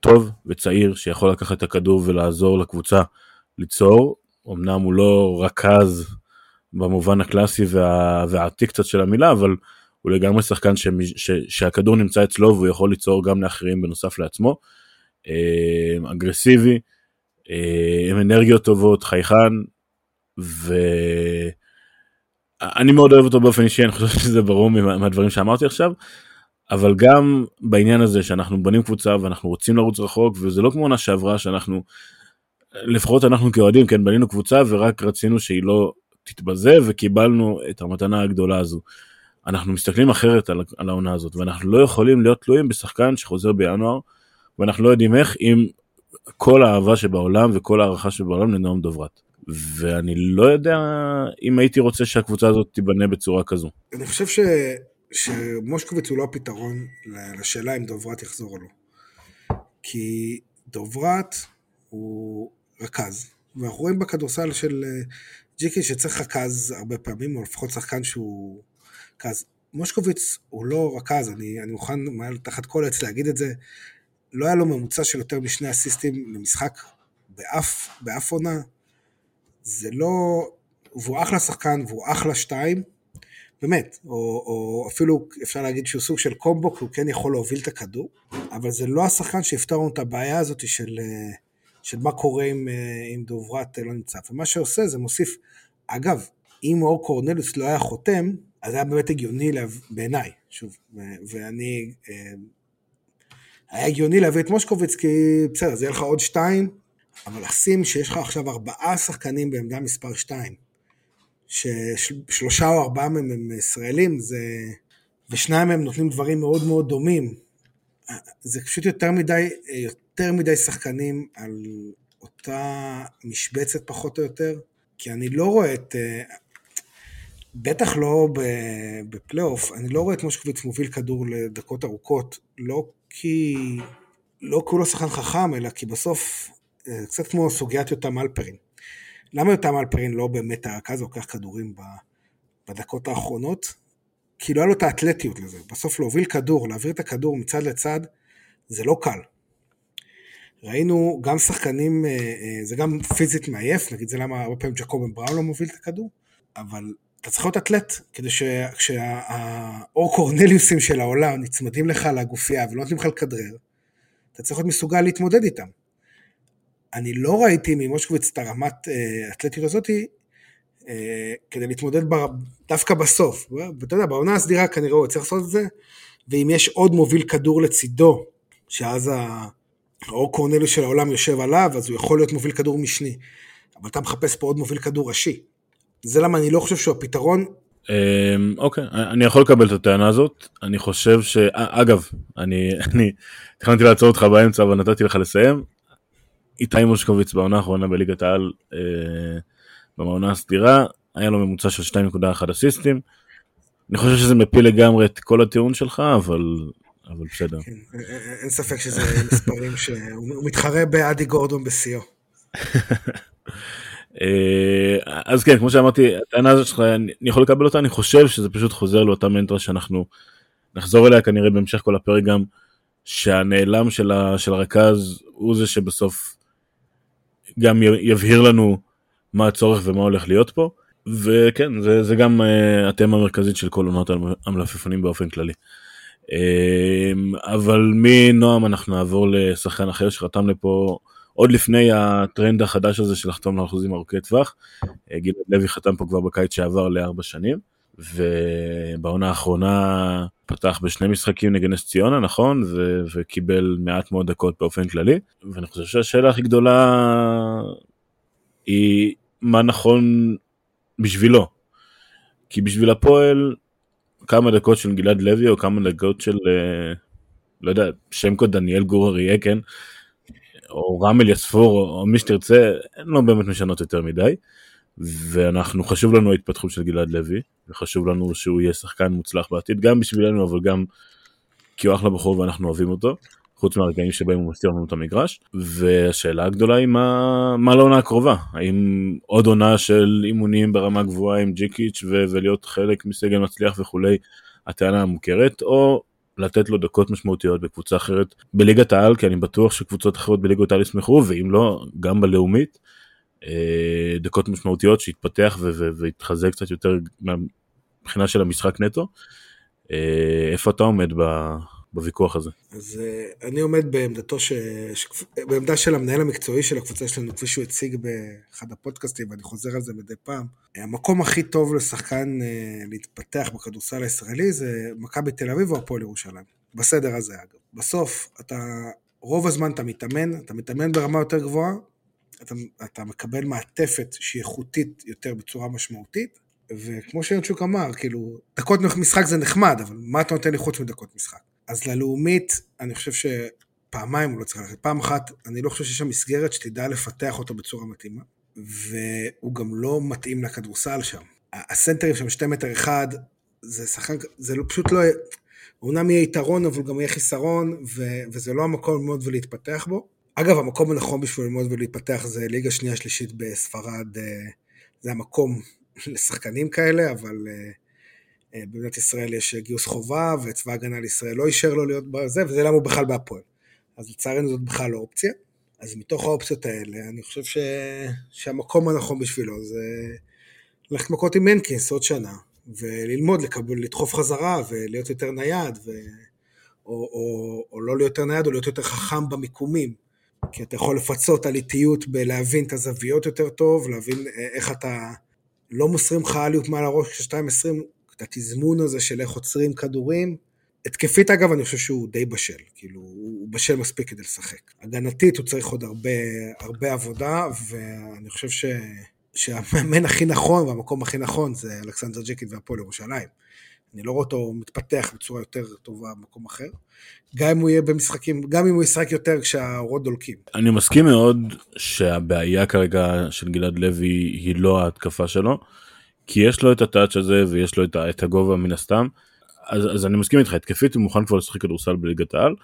טוב וצעיר, שיכול לקחת את הכדור ולעזור לקבוצה ליצור. אמנם הוא לא רכז במובן הקלאסי וה... והעתיק קצת של המילה, אבל הוא לגמרי שחקן ש... ש... שהכדור נמצא אצלו והוא יכול ליצור גם לאחרים בנוסף לעצמו. אה, אגרסיבי, אה, עם אנרגיות טובות, חייכן, ו... אני מאוד אוהב אותו באופן אישי, אני חושב שזה ברור מהדברים שאמרתי עכשיו, אבל גם בעניין הזה שאנחנו בונים קבוצה ואנחנו רוצים לרוץ רחוק, וזה לא כמו עונה שעברה שאנחנו, לפחות אנחנו כאוהדים, כן, בנינו קבוצה ורק רצינו שהיא לא תתבזה וקיבלנו את המתנה הגדולה הזו. אנחנו מסתכלים אחרת על, על העונה הזאת, ואנחנו לא יכולים להיות תלויים בשחקן שחוזר בינואר, ואנחנו לא יודעים איך עם כל האהבה שבעולם וכל הערכה שבעולם לנועם דוברת. ואני לא יודע אם הייתי רוצה שהקבוצה הזאת תיבנה בצורה כזו. אני חושב ש... שמושקוביץ הוא לא הפתרון לשאלה אם דוברת יחזור או לא. כי דוברת הוא רכז, ואנחנו רואים בכדורסל של ג'יקי שצריך רכז הרבה פעמים, או לפחות שחקן שהוא רכז. מושקוביץ הוא לא רכז, אני, אני מוכן מעל תחת כל עץ להגיד את זה, לא היה לו ממוצע של יותר משני אסיסטים למשחק באף, באף עונה, זה לא... והוא אחלה שחקן והוא אחלה שתיים, באמת, או, או אפילו אפשר להגיד שהוא סוג של קומבו, כי הוא כן יכול להוביל את הכדור, אבל זה לא השחקן שיפתור לנו את הבעיה הזאת של, של מה קורה אם, אם דוברת לא נמצא. ומה שעושה זה מוסיף, אגב, אם אור קורנליוס לא היה חותם, אז היה באמת הגיוני בעיניי, שוב, ואני, אה, היה הגיוני להביא את מושקוביץ, כי בסדר, זה יהיה לך עוד שתיים, אבל לשים שיש לך עכשיו ארבעה שחקנים בעמדה מספר 2, ששלושה או ארבעה מהם הם ישראלים, זה... ושניים מהם נותנים דברים מאוד מאוד דומים, זה פשוט יותר מדי, יותר מדי שחקנים על אותה משבצת פחות או יותר, כי אני לא רואה את... בטח לא בפלייאוף, אני לא רואה את מושקוביץ מוביל כדור לדקות ארוכות, לא כי... לא כי הוא לא שחקן חכם, אלא כי בסוף אה, קצת כמו סוגיית יותם אלפרין. למה יותם אלפרין לא באמת הרכז לוקח כדורים בדקות האחרונות? כי לא היה לו את האתלטיות לזה. בסוף להוביל כדור, להעביר את הכדור מצד לצד, זה לא קל. ראינו גם שחקנים, אה, אה, זה גם פיזית מעייף, נגיד זה למה הרבה פעמים ג'קובן בראון לא מוביל את הכדור, אבל אתה צריך להיות אתלט, כדי שכשהאור קורנליוסים של העולם נצמדים לך לגופייה ולא נותנים לך לכדרר, אתה צריך להיות מסוגל להתמודד איתם. אני לא ראיתי ממושקוביץ את הרמת האתלטיות אה, הזאתי אה, כדי להתמודד בר... דווקא בסוף. ואתה יודע, בעונה הסדירה כנראה הוא צריך לעשות את זה, ואם יש עוד מוביל כדור לצידו, שאז האור קורנלי של העולם יושב עליו, אז הוא יכול להיות מוביל כדור משני. אבל אתה מחפש פה עוד מוביל כדור ראשי. זה למה אני לא חושב שהוא הפתרון. אמ, אוקיי, אני יכול לקבל את הטענה הזאת. אני חושב ש... אה, אגב, אני תכננתי לעצור אותך באמצע, אבל נתתי לך לסיים. איתי מושקוביץ בעונה האחרונה בליגת העל אה, במעונה הסדירה, היה לו ממוצע של 2.1 אסיסטים. אני חושב שזה מפיל לגמרי את כל הטיעון שלך, אבל, אבל בסדר. כן, אין ספק שזה מספרים שהוא מתחרה באדי גורדון בשיאו. אה, אז כן, כמו שאמרתי, הטענה הזאת שלך, אני יכול לקבל אותה, אני חושב שזה פשוט חוזר לאותה מנטרה שאנחנו נחזור אליה כנראה בהמשך כל הפרק גם, שהנעלם של, ה, של הרכז הוא זה שבסוף גם יבהיר לנו מה הצורך ומה הולך להיות פה, וכן, זה, זה גם התמה המרכזית של כל עונות המלפפונים באופן כללי. Uh, אבל מנועם אנחנו נעבור לשחקן אחר שחתם לפה עוד לפני הטרנד החדש הזה של לחתום לאחוזים ארוכי טווח. Uh, גלעד לוי חתם פה כבר בקיץ שעבר לארבע שנים, ובעונה האחרונה פתח בשני משחקים נגד נס ציונה נכון? ו- וקיבל מעט מאוד דקות באופן כללי. ואני חושב שהשאלה הכי גדולה היא מה נכון בשבילו. כי בשביל הפועל כמה דקות של גלעד לוי או כמה דקות של אה, לא יודע שם קוד דניאל גור אריה כן או רמל יספור או, או מי שתרצה אין לו באמת משנות יותר מדי. ואנחנו חשוב לנו ההתפתחות של גלעד לוי וחשוב לנו שהוא יהיה שחקן מוצלח בעתיד גם בשבילנו אבל גם כי הוא אחלה בחור ואנחנו אוהבים אותו חוץ מהרגעים שבהם הוא מסתיר לנו את המגרש והשאלה הגדולה היא מה, מה לעונה הקרובה האם עוד עונה של אימונים ברמה גבוהה עם ג'יקיץ' ו- ולהיות חלק מסגל מצליח וכולי הטענה המוכרת או לתת לו דקות משמעותיות בקבוצה אחרת בליגת העל כי אני בטוח שקבוצות אחרות בליגות העל ישמחו ואם לא גם בלאומית אה, דקות משמעותיות שיתפתח ויתחזק קצת יותר מבחינה של המשחק נטו. אה, איפה אתה עומד בוויכוח הזה? אז אה, אני עומד בעמדתו, ש... בעמדה של המנהל המקצועי של הקבוצה שלנו, כפי שהוא הציג באחד הפודקאסטים, ואני חוזר על זה מדי פעם. המקום הכי טוב לשחקן להתפתח בכדורסל הישראלי זה מכבי תל אביב או הפועל ירושלים. בסדר הזה אגב. בסוף אתה, רוב הזמן אתה מתאמן, אתה מתאמן ברמה יותר גבוהה, אתה, אתה מקבל מעטפת שהיא איכותית יותר בצורה משמעותית, וכמו שירצ'וק אמר, כאילו, דקות משחק זה נחמד, אבל מה אתה נותן לי חוץ מדקות משחק? אז ללאומית, אני חושב שפעמיים הוא לא צריך ללכת. פעם אחת, אני לא חושב שיש שם מסגרת שתדע לפתח אותו בצורה מתאימה, והוא גם לא מתאים לכדורסל שם. הסנטרים שם שתי מטר אחד, זה שחקן, זה לא, פשוט לא... אומנם יהיה יתרון, אבל גם יהיה חיסרון, ו, וזה לא המקום ללמוד ולהתפתח בו. אגב, המקום הנכון בשביל ללמוד ולהתפתח זה ליגה שנייה שלישית בספרד, אה, זה המקום לשחקנים כאלה, אבל אה, במדינת ישראל יש גיוס חובה, וצבא ההגנה לישראל לא אישר לו להיות בזה, וזה למה הוא בכלל בהפועל. אז לצערנו זאת בכלל לא אופציה. אז מתוך האופציות האלה, אני חושב ש... שהמקום הנכון בשבילו זה ללכת מכות עם הנקינס עוד שנה, וללמוד, לקבל, לדחוף חזרה, ולהיות יותר נייד, ו... או, או, או לא להיות יותר נייד, או להיות יותר חכם במיקומים. כי אתה יכול לפצות על איטיות בלהבין את הזוויות יותר טוב, להבין אה, איך אתה לא מוסרים לך עליות מעל הראש כש-2.20, את התזמון הזה של איך עוצרים כדורים. התקפית אגב, אני חושב שהוא די בשל, כאילו, הוא בשל מספיק כדי לשחק. הגנתית הוא צריך עוד הרבה, הרבה עבודה, ואני חושב ש... שהמאמן הכי נכון והמקום הכי נכון זה אלכסנדר ג'קית והפועל ירושלים. אני לא רואה אותו מתפתח בצורה יותר טובה במקום אחר. גם אם הוא יהיה במשחקים, גם אם הוא ישחק יותר כשהאורות דולקים. אני מסכים מאוד שהבעיה כרגע של גלעד לוי היא לא ההתקפה שלו, כי יש לו את הטאץ' הזה ויש לו את הגובה מן הסתם. אז, אז אני מסכים איתך, התקפית הוא מוכן כבר לשחק כדורסל בליגת העל.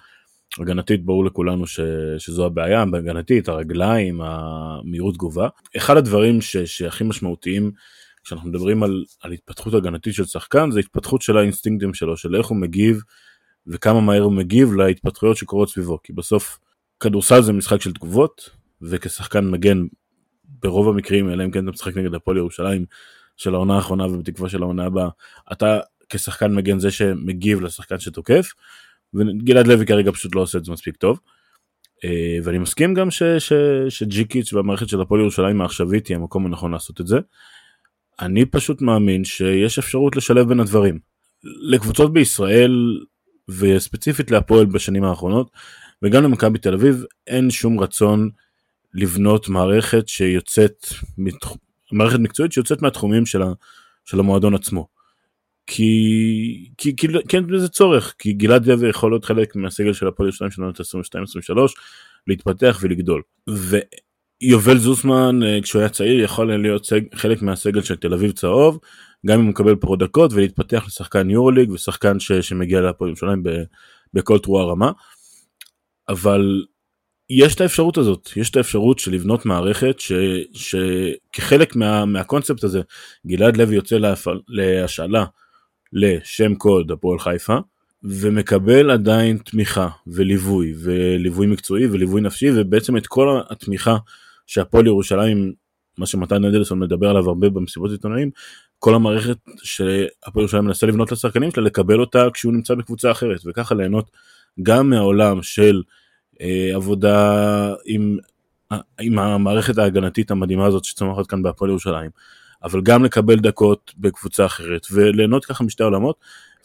הגנתית ברור לכולנו ש, שזו הבעיה, בהגנתית, הרגליים, המהירות תגובה. אחד הדברים ש, שהכי משמעותיים כשאנחנו מדברים על, על התפתחות הגנתית של שחקן זה התפתחות של האינסטינקטים שלו של איך הוא מגיב וכמה מהר הוא מגיב להתפתחויות שקורות סביבו כי בסוף כדורסל זה משחק של תגובות וכשחקן מגן ברוב המקרים אלא אם כן אתה משחק נגד הפועל ירושלים של העונה האחרונה ובתקווה של העונה הבאה אתה כשחקן מגן זה שמגיב לשחקן שתוקף וגלעד לוי כרגע פשוט לא עושה את זה מספיק טוב. אה, ואני מסכים גם ש, ש, שג'יקיץ' והמערכת של הפועל ירושלים העכשווית היא המקום הנכון לעשות את זה. אני פשוט מאמין שיש אפשרות לשלב בין הדברים. לקבוצות בישראל וספציפית להפועל בשנים האחרונות וגם למכבי תל אביב אין שום רצון לבנות מערכת שיוצאת, מערכת מקצועית שיוצאת מהתחומים של, ה, של המועדון עצמו. כי, כי, כי, אין בזה צורך, כי גלעד לוי יכול להיות חלק מהסגל של הפועל ירושלים של עונת 22-23, להתפתח ולגדול. יובל זוסמן אה, כשהוא היה צעיר יכול להיות סג, חלק מהסגל של תל אביב צהוב גם אם הוא מקבל פרו דקות ולהתפתח לשחקן יורוליג ושחקן ש, שמגיע להפועל ירושלים בכל תרועה רמה. אבל יש את האפשרות הזאת יש את האפשרות של לבנות מערכת ש, שכחלק מה, מהקונספט הזה גלעד לוי יוצא להשאלה לשם קוד הפועל חיפה ומקבל עדיין תמיכה וליווי וליווי מקצועי וליווי נפשי ובעצם את כל התמיכה שהפועל ירושלים, מה שמתן אדלסון מדבר עליו הרבה במסיבות עיתונאים, כל המערכת שהפועל ירושלים מנסה לבנות לשחקנים שלה, לקבל אותה כשהוא נמצא בקבוצה אחרת, וככה ליהנות גם מהעולם של עבודה עם, עם המערכת ההגנתית המדהימה הזאת שצומחת כאן בהפועל ירושלים, אבל גם לקבל דקות בקבוצה אחרת, וליהנות ככה משתי עולמות,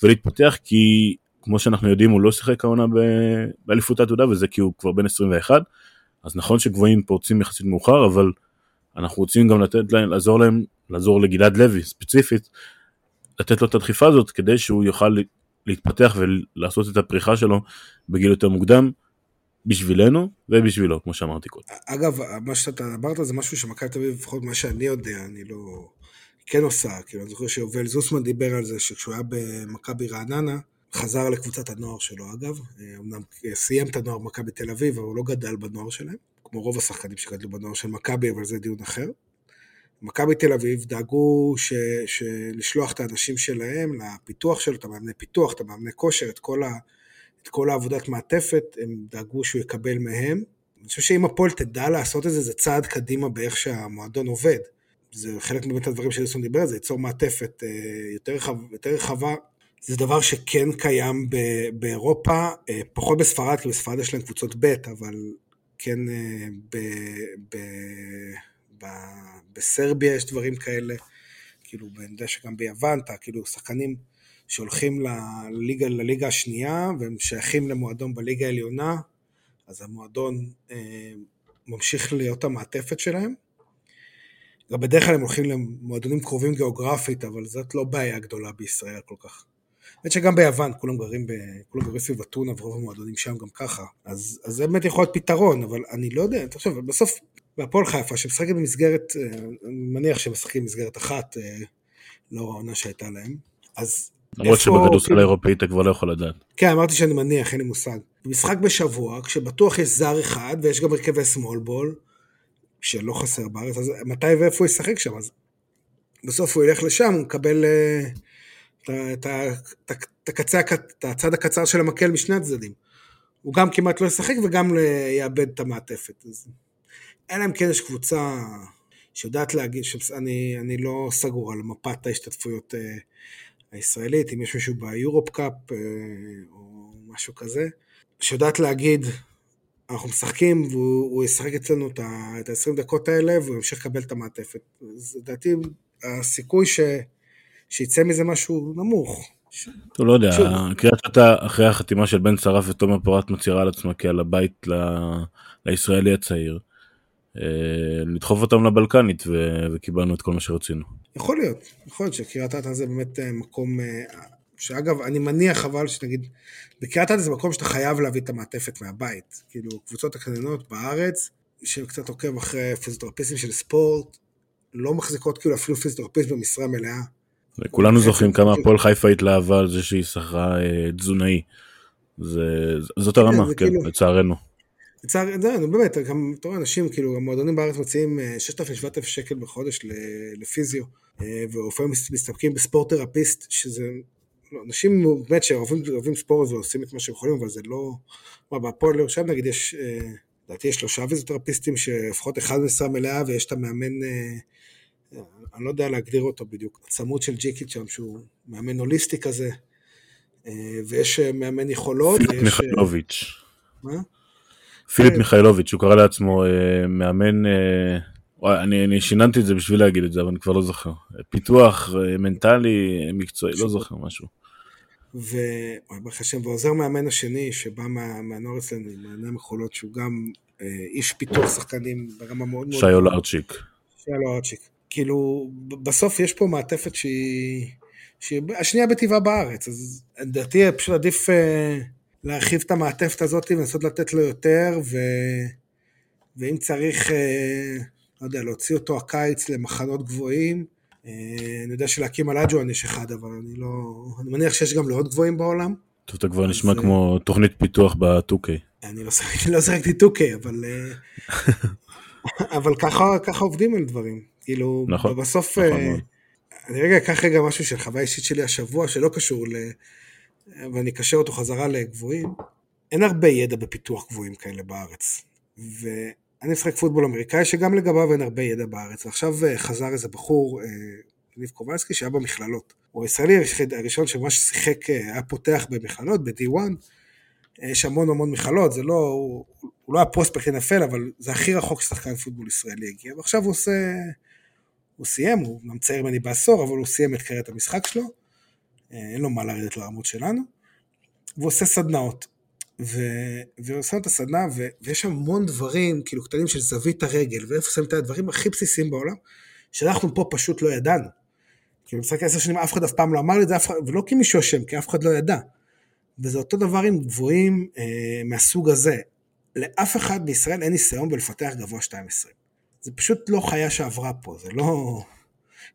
ולהתפתח כי כמו שאנחנו יודעים הוא לא שיחק העונה באליפות העתודה וזה כי הוא כבר בן 21 אז נכון שגבוהים פורצים יחסית מאוחר אבל אנחנו רוצים גם לתת להם לעזור להם לעזור לגלעד לוי ספציפית לתת לו את הדחיפה הזאת כדי שהוא יוכל להתפתח ולעשות את הפריחה שלו בגיל יותר מוקדם בשבילנו ובשבילו כמו שאמרתי קודם. אגב מה שאתה אמרת זה משהו שמכבי תל אביב לפחות מה שאני יודע אני לא כן עושה כאילו אני זוכר שיובל זוסמן דיבר על זה שכשהוא היה במכבי רעננה חזר לקבוצת הנוער שלו אגב, אמנם סיים את הנוער במכבי תל אביב, אבל הוא לא גדל בנוער שלהם, כמו רוב השחקנים שגדלו בנוער של מכבי, אבל זה דיון אחר. מכבי תל אביב דאגו ש, לשלוח את האנשים שלהם לפיתוח שלו, את המאמני פיתוח, את המאמני כושר, את כל, ה, את כל העבודת מעטפת, הם דאגו שהוא יקבל מהם. אני חושב שאם הפועל תדע לעשות את זה, זה צעד קדימה באיך שהמועדון עובד. זה חלק מבית הדברים שליסון דיבר זה, ייצור מעטפת אה, יותר, רחב, יותר רחבה זה דבר שכן קיים באירופה, אה, פחות בספרד, כי בספרד יש להם קבוצות ב', אבל כן אה, ב, ב, ב, בסרביה יש דברים כאלה, כאילו, אני יודע שגם ביוון, אתה כאילו שחקנים שהולכים לליגה, לליגה השנייה, והם שייכים למועדון בליגה העליונה, אז המועדון אה, ממשיך להיות המעטפת שלהם. גם בדרך כלל הם הולכים למועדונים קרובים גיאוגרפית, אבל זאת לא בעיה גדולה בישראל כל כך. האמת שגם ביוון, כולם גרים, ב... כולם גרים סביב אתונה ורוב המועדונים שם גם ככה. אז, אז זה באמת יכול להיות פתרון, אבל אני לא יודע, תחשוב, בסוף, בהפועל חיפה, שמשחקים במסגרת, אה, אני מניח שהם משחקים במסגרת אחת, אה, לא העונה שהייתה להם, אז למרות שבכדורסל כאילו... האירופאי אתה כבר לא יכול לדעת. כן, אמרתי שאני מניח, אין לי מושג. משחק בשבוע, כשבטוח יש זר אחד, ויש גם הרכבי small ball, שלא חסר בארץ, אז מתי ואיפה הוא ישחק שם? אז בסוף הוא ילך לשם, הוא מקבל... Uh, את, הצד הקצר של המקל משני הצדדים. הוא גם כמעט לא ישחק וגם יאבד את המעטפת. אז אלא אם כן יש קבוצה שיודעת להגיד, שאני אני לא סגור על מפת ההשתתפויות אה, הישראלית, אם יש מישהו ביורופ קאפ אה, או משהו כזה, שיודעת להגיד, אנחנו משחקים והוא ישחק אצלנו את ה-20 דקות האלה והוא ימשיך לקבל את המעטפת. אז לדעתי הסיכוי ש... שיצא מזה משהו נמוך. אתה לא יודע, קריית אתא אחרי החתימה של בן שרף ותומר פורט מצהירה על עצמה כעל הבית. לישראלי הצעיר. אה, לדחוף אותם לבלקנית ו... וקיבלנו את כל מה שרצינו. יכול להיות, יכול להיות שקריית אתא זה באמת אה, מקום, אה, שאגב אני מניח אבל שנגיד, בקריית אתא זה מקום שאתה חייב להביא את המעטפת מהבית, כאילו קבוצות הקטנות בארץ, שקצת עוקב אחרי פיזיותרפיסטים של ספורט, לא מחזיקות כאילו אפילו פיזיותרפיסט במשרה מלאה. כולנו זוכרים כמה הפועל חיפה התלהבה על זה שהיא שכרה אה, תזונאי. זאת הרמה, כן, כאילו- לצערנו. לצערנו, באמת, גם, אתה רואה, אנשים, כאילו, המועדונים בארץ מציעים 6,000-7,000 אה, שקל בחודש לפיזיו, אה, ולפעמים מסתפקים בספורט תרפיסט, שזה, לא, אנשים באמת שאוהבים ספורט ועושים את מה שהם יכולים, אבל זה לא, מה, בהפועל ירושלים נגיד יש, לדעתי יש שלושה פיזיותרפיסטים שלפחות אחד משרה מלאה ויש את המאמן אני לא יודע להגדיר אותו בדיוק, הצמוד של ג'יקיץ' שם, שהוא מאמן הוליסטי כזה, אה, ויש אה, מאמן יכולות. פיליפ ויש... אה, מיכאלוביץ'. מה? פיליפ מיכאלוביץ', הוא קרא לעצמו מאמן, אני, אני שיננתי את זה בשביל להגיד את זה, אבל אני כבר לא זוכר. פיתוח מנטלי, מקצועי, לא זוכר משהו. וברוך השם, ועוזר מאמן השני שבא מה, מהנוער אצלנו, עם מאמן המחולות, שהוא גם איש פיתוח שחקנים ברמה מאוד מאוד... שיו לארצ'יק. שיו לארצ'יק. כאילו, בסוף יש פה מעטפת שהיא, שהיא השנייה בטבעה בארץ, אז לדעתי פשוט עדיף uh, להרחיב את המעטפת הזאת ולנסות לתת לו יותר, ו... ואם צריך, uh, לא יודע, להוציא אותו הקיץ למחנות גבוהים, uh, אני יודע שלהקים על אג'ואן יש אחד, אבל אני לא... אני מניח שיש גם לעוד גבוהים בעולם. טוב, אתה כבר נשמע כמו תוכנית פיתוח ב-2K. אני לא שיחקתי לא 2K, אבל... אבל ככה, עובדים על דברים. כאילו, נכון, בסוף, נכון אני רגע אקח רגע משהו של חוויה אישית שלי השבוע, שלא קשור ל... ואני אקשר אותו חזרה לגבוהים. אין הרבה ידע בפיתוח גבוהים כאלה בארץ. ואני משחק פוטבול אמריקאי שגם לגביו אין הרבה ידע בארץ. ועכשיו אה, חזר איזה בחור, ניב uh, קובלסקי, שהיה במכללות. הוא הישראלי הראשון שממש שיחק, היה פותח במכללות, ב-D1. יש המון המון מכללות, זה לא, הוא, הוא לא היה פרוספקט NFL, אבל זה הכי רחוק ששחקן פוטבול ישראלי הגיע. ועכשיו הוא עושה... הוא סיים, הוא גם צעיר ממני בעשור, אבל הוא סיים את קריירת המשחק שלו. אין לו מה לרדת לרמות שלנו, והוא עושה סדנאות. ו... ועושה את הסדנה, ו... ויש המון דברים, כאילו קטנים של זווית הרגל, ואיפה שמים את הדברים הכי בסיסיים בעולם, שאנחנו פה פשוט לא ידענו. כאילו במשחק עשר שנים אף אחד אף פעם לא אמר לי את זה. ולא כי מישהו אשם, כי אף אחד לא ידע. וזה אותו דבר עם גבוהים אה, מהסוג הזה. לאף אחד בישראל אין ניסיון בלפתח גבוה 2.20. זה פשוט לא חיה שעברה פה, זה לא...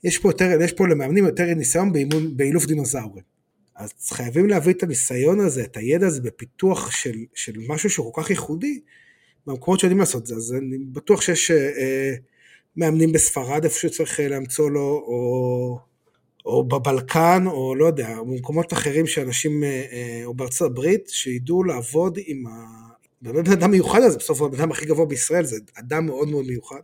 יש פה, יותר, יש פה למאמנים יותר ניסיון באילוף דינוזאורים. אז חייבים להביא את הניסיון הזה, את הידע הזה בפיתוח של, של משהו שהוא כל כך ייחודי, במקומות שיודעים לעשות את זה. אז אני בטוח שיש אה, אה מאמנים בספרד איפה שצריך אה, לאמצוא לו, או, או בבלקן, או לא יודע, במקומות אחרים שאנשים, אה, אה, או בארצות הברית, שידעו לעבוד עם ה... באמת אדם מיוחד הזה, בסוף הוא הבן אדם הכי גבוה בישראל, זה אדם מאוד מאוד מיוחד,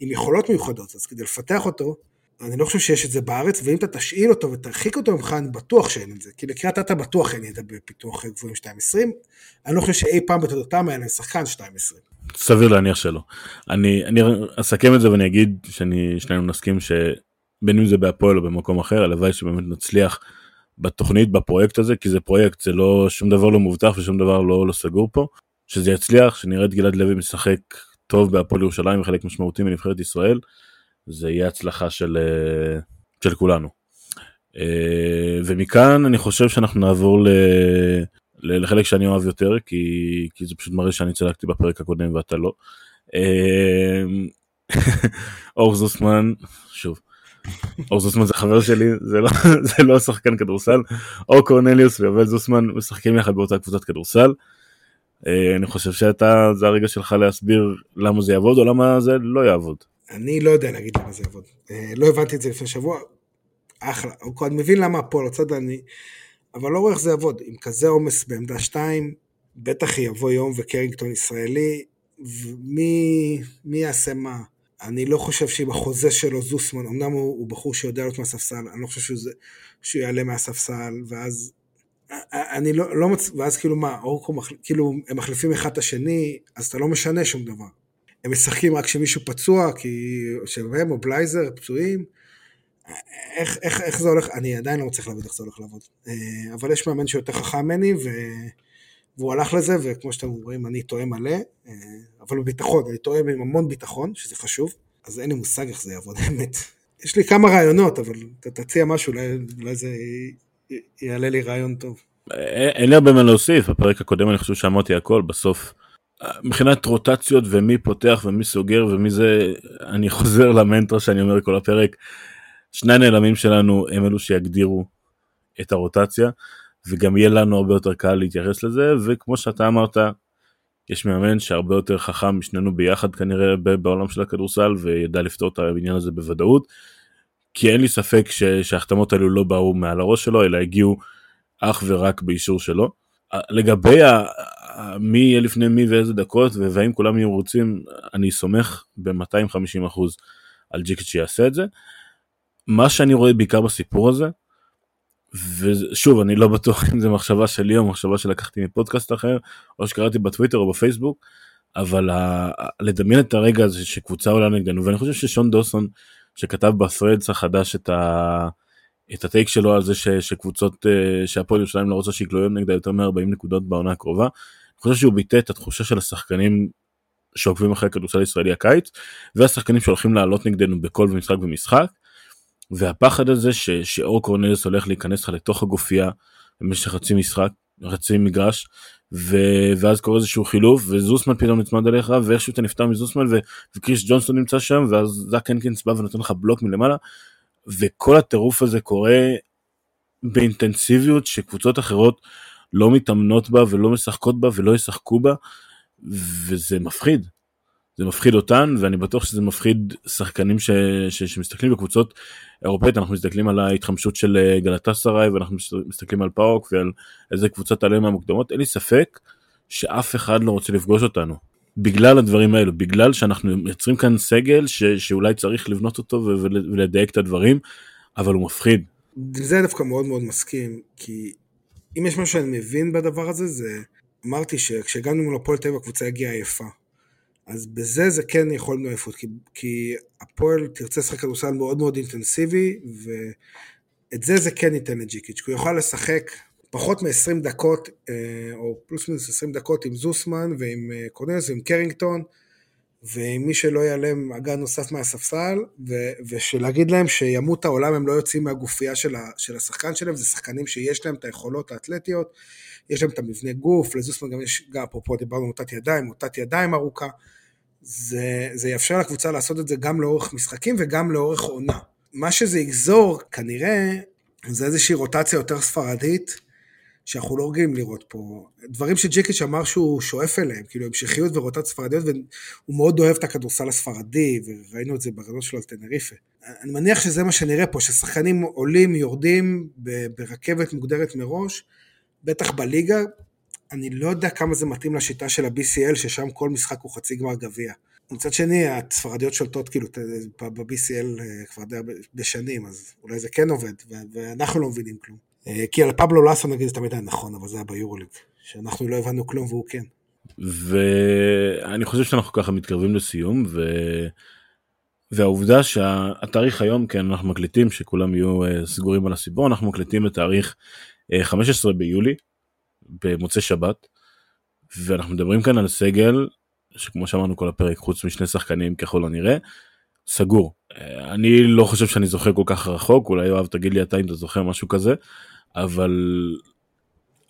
עם יכולות מיוחדות, אז כדי לפתח אותו, אני לא חושב שיש את זה בארץ, ואם אתה תשאיל אותו ותרחיק אותו ממך, אני בטוח שאין את זה. כי לקריית אתא בטוח אין ידע בפיתוח גבוהים 2.20, אני לא חושב שאי פעם בתולדותם היה להם שחקן 2.20. סביר להניח שלא. אני, אני אסכם את זה ואני אגיד ששנינו נסכים שבין אם זה בהפועל או במקום אחר, הלוואי שבאמת נצליח בתוכנית, בפרויקט הזה, כי זה פרויקט, זה לא, שום דבר לא מובטח ושום דבר לא, לא סגור פה. שזה יצליח, שנראה את גלעד לוי משחק טוב בהפועל ירושלים וחלק משמעותי מנבחרת ישראל. זה יהיה הצלחה של, אה, של כולנו. אה, ומכאן אני חושב שאנחנו נעבור ל... לחלק שאני אוהב יותר כי, כי זה פשוט מראה שאני צדקתי בפרק הקודם ואתה לא. אה, אור זוסמן שוב אור זוסמן זה חבר שלי זה לא זה לא שחקן כדורסל אור קורנליוס ויובל זוסמן משחקים יחד באותה קבוצת כדורסל. אני חושב שאתה זה הרגע שלך להסביר למה זה יעבוד או למה זה לא יעבוד. אני לא יודע להגיד למה זה יעבוד. אה, לא הבנתי את זה לפני שבוע, אחלה. אני מבין למה הפועל הצד אני, אבל לא רואה איך זה יעבוד. עם כזה עומס בעמדה 2, בטח יבוא יום וקרינגטון ישראלי, ומי מי יעשה מה? אני לא חושב שעם החוזה שלו זוסמן, אמנם הוא, הוא בחור שיודע להיות מהספסל, אני לא חושב שזה, שהוא יעלה מהספסל, ואז אני לא, לא מצ... ואז כאילו מה, אורקו, מחל... כאילו הם מחליפים אחד את השני, אז אתה לא משנה שום דבר. הם משחקים רק כשמישהו פצוע, כי שהם או בלייזר פצועים. איך, איך, איך זה הולך, אני עדיין לא מצליח להבין איך זה הולך לעבוד. אה, אבל יש מאמן שיותר חכם ממני, ו... והוא הלך לזה, וכמו שאתם רואים, אני טועה מלא, אה, אבל בביטחון, אני טועה עם המון ביטחון, שזה חשוב, אז אין לי מושג איך זה יעבוד, האמת. יש לי כמה רעיונות, אבל תציע משהו, אולי, אולי זה יעלה לי רעיון טוב. אין לי הרבה מה להוסיף, בפרק הקודם אני חושב שאמרתי הכל, בסוף מבחינת רוטציות ומי פותח ומי סוגר ומי זה אני חוזר למנטרה שאני אומר כל הפרק שני הנעלמים שלנו הם אלו שיגדירו את הרוטציה וגם יהיה לנו הרבה יותר קל להתייחס לזה וכמו שאתה אמרת יש מאמן שהרבה יותר חכם משנינו ביחד כנראה בעולם של הכדורסל וידע לפתור את העניין הזה בוודאות כי אין לי ספק שההחתמות האלו לא באו מעל הראש שלו אלא הגיעו אך ורק באישור שלו. לגבי מי יהיה לפני מי ואיזה דקות והאם כולם יהיו רוצים אני סומך ב-250% על ג'יקט שיעשה את זה. מה שאני רואה בעיקר בסיפור הזה ושוב אני לא בטוח אם זה מחשבה שלי או מחשבה שלקחתי מפודקאסט אחר או שקראתי בטוויטר או בפייסבוק אבל ה... לדמיין את הרגע הזה שקבוצה עולה נגדנו ואני חושב ששון דוסון שכתב בפרדס החדש את, ה... את הטייק שלו על זה ש... שקבוצות אה, שהפועל ירושלים לא רוצה שיגלו נגדה יותר מ-40 נקודות בעונה הקרובה חושב שהוא ביטא את התחושה של השחקנים שעוקבים אחרי הכדורסל הישראלי הקיץ והשחקנים שהולכים לעלות נגדנו בכל משחק ומשחק והפחד הזה ש, שאור קורנלס הולך להיכנס לך לתוך הגופייה במשך חצי משחק חצי מגרש ו... ואז קורה איזשהו חילוף וזוסמן פתאום נצמד אליך ואיכשהו אתה נפטר מזוסמן ו... וקריס ג'ונסון נמצא שם ואז זאק הנקינס בא ונותן לך בלוק מלמעלה וכל הטירוף הזה קורה באינטנסיביות שקבוצות אחרות לא מתאמנות בה ולא משחקות בה ולא ישחקו בה וזה מפחיד. זה מפחיד אותן ואני בטוח שזה מפחיד שחקנים ש, ש, שמסתכלים בקבוצות אירופאית אנחנו מסתכלים על ההתחמשות של אה, גלטה סראי ואנחנו מסתכלים על פאוק ועל איזה קבוצות עליהם מהמוקדמות אין לי ספק שאף אחד לא רוצה לפגוש אותנו בגלל הדברים האלו בגלל שאנחנו מייצרים כאן סגל ש, שאולי צריך לבנות אותו ולדייק את הדברים אבל הוא מפחיד. זה דווקא מאוד מאוד מסכים כי אם יש משהו שאני מבין בדבר הזה, זה... אמרתי שכשהגענו מול הפועל תל אביב הקבוצה הגיעה עייפה. אז בזה זה כן יכול להיות עייפות, כי, כי הפועל תרצה לשחק כדורסל מאוד מאוד אינטנסיבי, את זה זה כן ייתן לג'יקיץ', כי הוא יוכל לשחק פחות מ-20 דקות, אה, או פלוס מינוס 20 דקות עם זוסמן ועם אה, קורנלס ועם קרינגטון, ועם מי שלא יעלה מגע נוסף מהספסל, ו- ושלהגיד להם שימות העולם הם לא יוצאים מהגופייה של, ה- של השחקן שלהם, זה שחקנים שיש להם את היכולות האתלטיות, יש להם את המבנה גוף, לזוסמן גם יש, גם אפרופו דיברנו מוטת ידיים, מוטת ידיים ארוכה, זה, זה יאפשר לקבוצה לעשות את זה גם לאורך משחקים וגם לאורך עונה. מה שזה יגזור, כנראה, זה איזושהי רוטציה יותר ספרדית, שאנחנו לא רגילים לראות פה. דברים שג'קיץ' אמר שהוא שואף אליהם, כאילו המשכיות ורוטציה ספרדיות, והוא מאוד אוהב את הכדורסל הספרדי, וראינו את זה ברעיונות שלו על טנריפה. אני מניח שזה מה שנראה פה, ששחקנים עולים, יורדים ברכבת מוגדרת מראש, בטח בליגה, אני לא יודע כמה זה מתאים לשיטה של ה-BCL, ששם כל משחק הוא חצי גמר גביע. מצד שני, הספרדיות שולטות כאילו ב-BCL אה, כבר די הרבה שנים, אז אולי זה כן עובד, ואנחנו לא מבינים כלום. אה, כי על פבלו לאסו נגיד זה תמיד היה נכון, אבל זה היה ביורוליג, שאנחנו לא הבנו כלום והוא כן. ואני חושב שאנחנו ככה מתקרבים לסיום, ו... והעובדה שהתאריך היום, כן, אנחנו מקליטים, שכולם יהיו אה, סגורים על הסיפור, אנחנו מקליטים את תאריך 15 ביולי, במוצאי שבת, ואנחנו מדברים כאן על סגל שכמו שאמרנו כל הפרק חוץ משני שחקנים ככל הנראה סגור אני לא חושב שאני זוכר כל כך רחוק אולי יואב תגיד לי אתה אם אתה זוכר משהו כזה אבל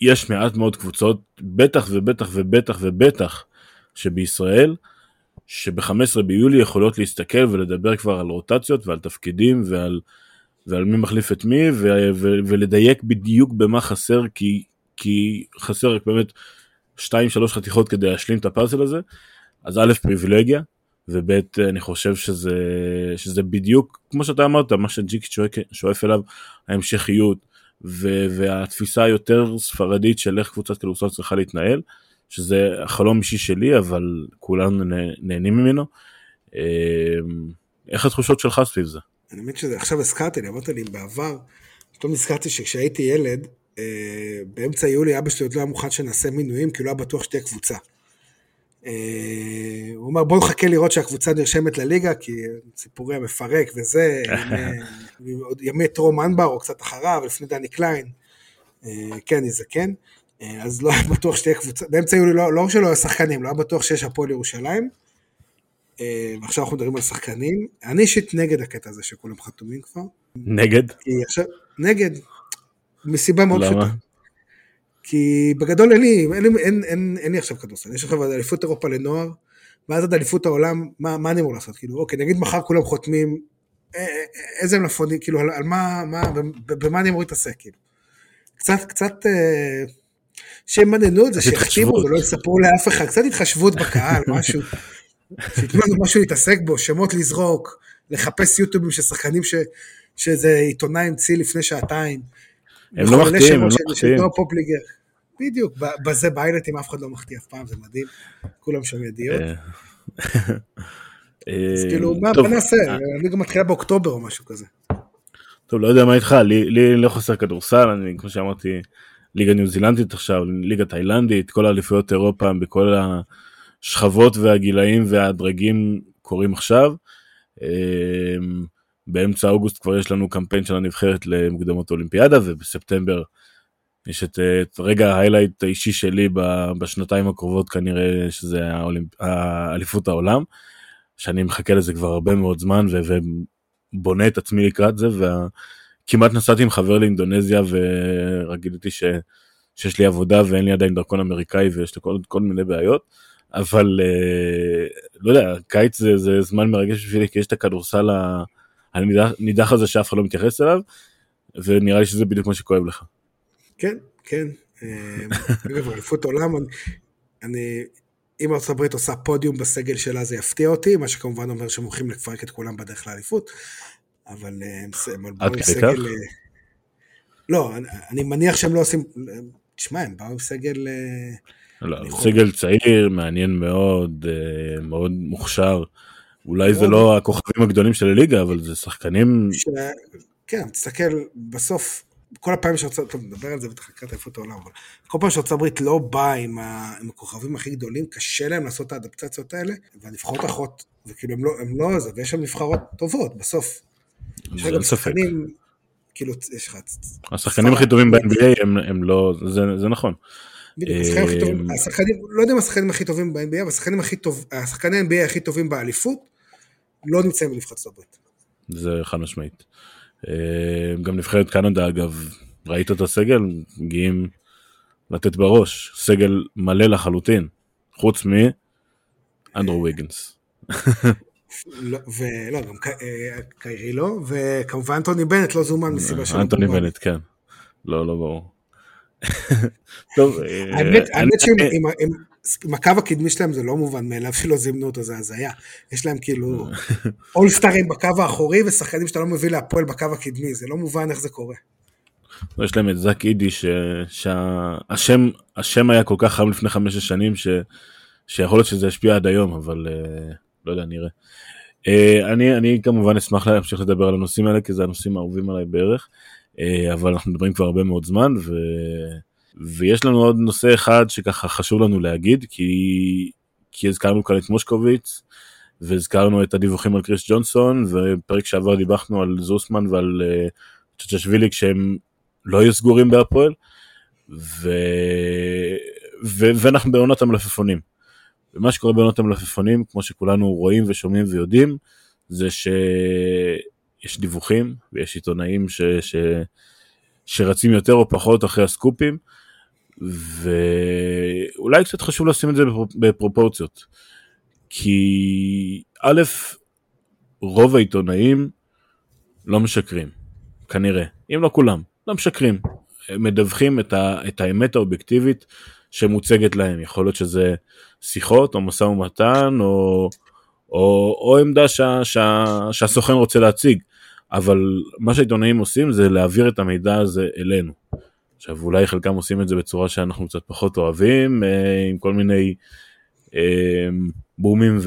יש מעט מאוד קבוצות בטח ובטח ובטח ובטח שבישראל שב-15 ביולי יכולות להסתכל ולדבר כבר על רוטציות ועל תפקידים ועל, ועל מי מחליף את מי ו- ו- ולדייק בדיוק במה חסר כי כי חסר רק באמת 2-3 חתיכות כדי להשלים את הפאזל הזה, אז א' פריבילגיה, וב' אני חושב שזה, שזה בדיוק כמו שאתה אמרת, מה שג'יק שואף אליו, ההמשכיות ו- והתפיסה היותר ספרדית של איך קבוצת כדורסל צריכה להתנהל, שזה החלום אישי שלי, אבל כולנו נהנים ממנו. אמ, איך התחושות שלך סביב זה? אני מבין שזה, עכשיו הזכרתי לי, אמרת לי בעבר, פתאום הזכרתי שכשהייתי ילד, אה, באמצע יולי אבא שלי עוד לא היה מוכן שנעשה מינויים, כי הוא לא היה בטוח שתהיה קבוצה. אה, הוא אומר בוא נחכה לראות שהקבוצה נרשמת לליגה, כי סיפורי המפרק וזה, ימי טרום אנבר או קצת אחריו, לפני דני קליין, אה, כן, זה כן. אז לא היה בטוח שתהיה קבוצה, באמצע יולי לא, לא שלא היו שחקנים, לא היה בטוח שיש הפועל ירושלים. ועכשיו אנחנו מדברים על שחקנים. אני אישית נגד הקטע הזה שכולם חתומים כבר. נגד? עכשיו, נגד, מסיבה מאוד פשוטה. כי בגדול אין לי, אין, אין, אין, אין אין לי עכשיו כדורסל, יש עכשיו אליפות אירופה לנוער, ואז עד אליפות העולם, מה, מה אני אמור לעשות? כאילו, אוקיי, נגיד מחר כולם חותמים, אה, אה, איזה מלפונים, כאילו, על, מה, מה, במה אני אמור להתעסק, כאילו. קצת, קצת, אה, שימננו את זה, שיחתימו ולא יספרו לאף אחד, קצת התחשבות בקהל, משהו, שייתנו לנו משהו להתעסק בו, שמות לזרוק, לחפש יוטיובים של שחקנים ש, שאיזה עיתונאי המציא לפני שעתיים. הם לא מחטיאים, הם לא מחטיאים. בדיוק, בזה באיילטים אף אחד לא מחטיא אף פעם, זה מדהים, כולם שם ידיעות. אה, אז כאילו, מה נעשה, הליגה מתחילה באוקטובר או משהו כזה. טוב, לא יודע מה איתך, לי לא חסר כדורסל, אני כמו שאמרתי, ליגה ניו זילנדית עכשיו, ליגה תאילנדית, כל האליפויות אירופה בכל השכבות והגילאים והדרגים קורים עכשיו. אה, באמצע אוגוסט כבר יש לנו קמפיין של הנבחרת למוקדמות אולימפיאדה ובספטמבר יש את, את רגע ההיילייט האישי שלי בשנתיים הקרובות כנראה שזה. האליפות העולם שאני מחכה לזה כבר הרבה מאוד זמן ו... ובונה את עצמי לקראת זה וכמעט נסעתי עם חבר לאינדונזיה ורגיליתי ש... שיש לי עבודה ואין לי עדיין דרכון אמריקאי ויש לי כל, כל מיני בעיות אבל אה, לא יודע קיץ זה, זה זמן מרגש בשבילי כי יש את הכדורסל. הנידח הזה שאף אחד לא מתייחס אליו, ונראה לי שזה בדיוק מה שכואב לך. כן, כן. אגב, אליפות עולם, אני, אם הברית עושה פודיום בסגל שלה זה יפתיע אותי, מה שכמובן אומר שהם הולכים לפרק את כולם בדרך לאליפות, אבל הם באו עם סגל... אה, לא, אני מניח שהם לא עושים... תשמע, הם באו עם סגל... אה, לא, סגל צעיר, מעניין מאוד, אה, מאוד מוכשר. אולי זה לא הכוכבים הגדולים של הליגה, אבל זה שחקנים... ש... כן, תסתכל, בסוף, כל הפעמים שארצות, טוב, נדבר על זה בטח לקראת אליפות העולם, אבל כל פעם שארצות הברית לא באה עם, ה... עם הכוכבים הכי גדולים, קשה להם לעשות את האדפטציות האלה, והנבחרות האחרות, וכאילו הם לא, הם לא זה, ויש שם נבחרות טובות בסוף. זה לא ספק. כאילו, יש לך... השחקנים הכי טובים ב-NBA הם לא, זה נכון. השחקנים, לא יודע אם השחקנים הכי טובים ב-NBA, אבל השחקנים הכי טוב, השחקני NBA הכי טובים באליפות, לא נמצאים בנבחרת הברית. זה חד משמעית. גם נבחרת קנדה אגב, ראית את הסגל? מגיעים לתת בראש, סגל מלא לחלוטין, חוץ מאנדרו ויגנס. לא, ולא, גם אה, קיירי לא, וכמובן אנטוני בנט לא זומן מסיבה שלא אנטוני בנט, כן. לא, לא ברור. טוב, אה, האמת שעם הקו הקדמי שלהם זה לא מובן מאליו שלא זימנו אותו, זה הזיה. יש להם כאילו אולסטארים בקו האחורי ושחקנים שאתה לא מביא להפועל בקו הקדמי, זה לא מובן איך זה קורה. יש להם את זאק אידי שהשם היה כל כך חם לפני חמש שנים שיכול להיות שזה ישפיע עד היום, אבל אה, לא יודע, נראה. Uh, אני, אני כמובן אשמח להמשיך לדבר על הנושאים האלה, כי זה הנושאים האהובים עליי בערך, אבל אנחנו מדברים כבר הרבה מאוד זמן, ו... ויש לנו עוד נושא אחד שככה חשוב לנו להגיד, כי, כי הזכרנו כאן את מושקוביץ, והזכרנו את הדיווחים על קריס ג'ונסון, ופרק שעבר דיווחנו על זוסמן ועל uh, צ'צ'שווילי כשהם לא היו סגורים בהפועל, ו... ו... ואנחנו בעונת המלפפונים. ומה שקורה בעונות המלפפונים, כמו שכולנו רואים ושומעים ויודעים, זה שיש דיווחים ויש עיתונאים ש... ש... שרצים יותר או פחות אחרי הסקופים, ואולי קצת חשוב לשים את זה בפרופורציות. כי א', רוב העיתונאים לא משקרים, כנראה, אם לא כולם, לא משקרים. הם מדווחים את, ה, את האמת האובייקטיבית שמוצגת להם. יכול להיות שזה שיחות או משא ומתן או, או, או עמדה שה, שה, שהסוכן רוצה להציג, אבל מה שהעיתונאים עושים זה להעביר את המידע הזה אלינו. עכשיו אולי חלקם עושים את זה בצורה שאנחנו קצת פחות אוהבים, אה, עם כל מיני אה, בומים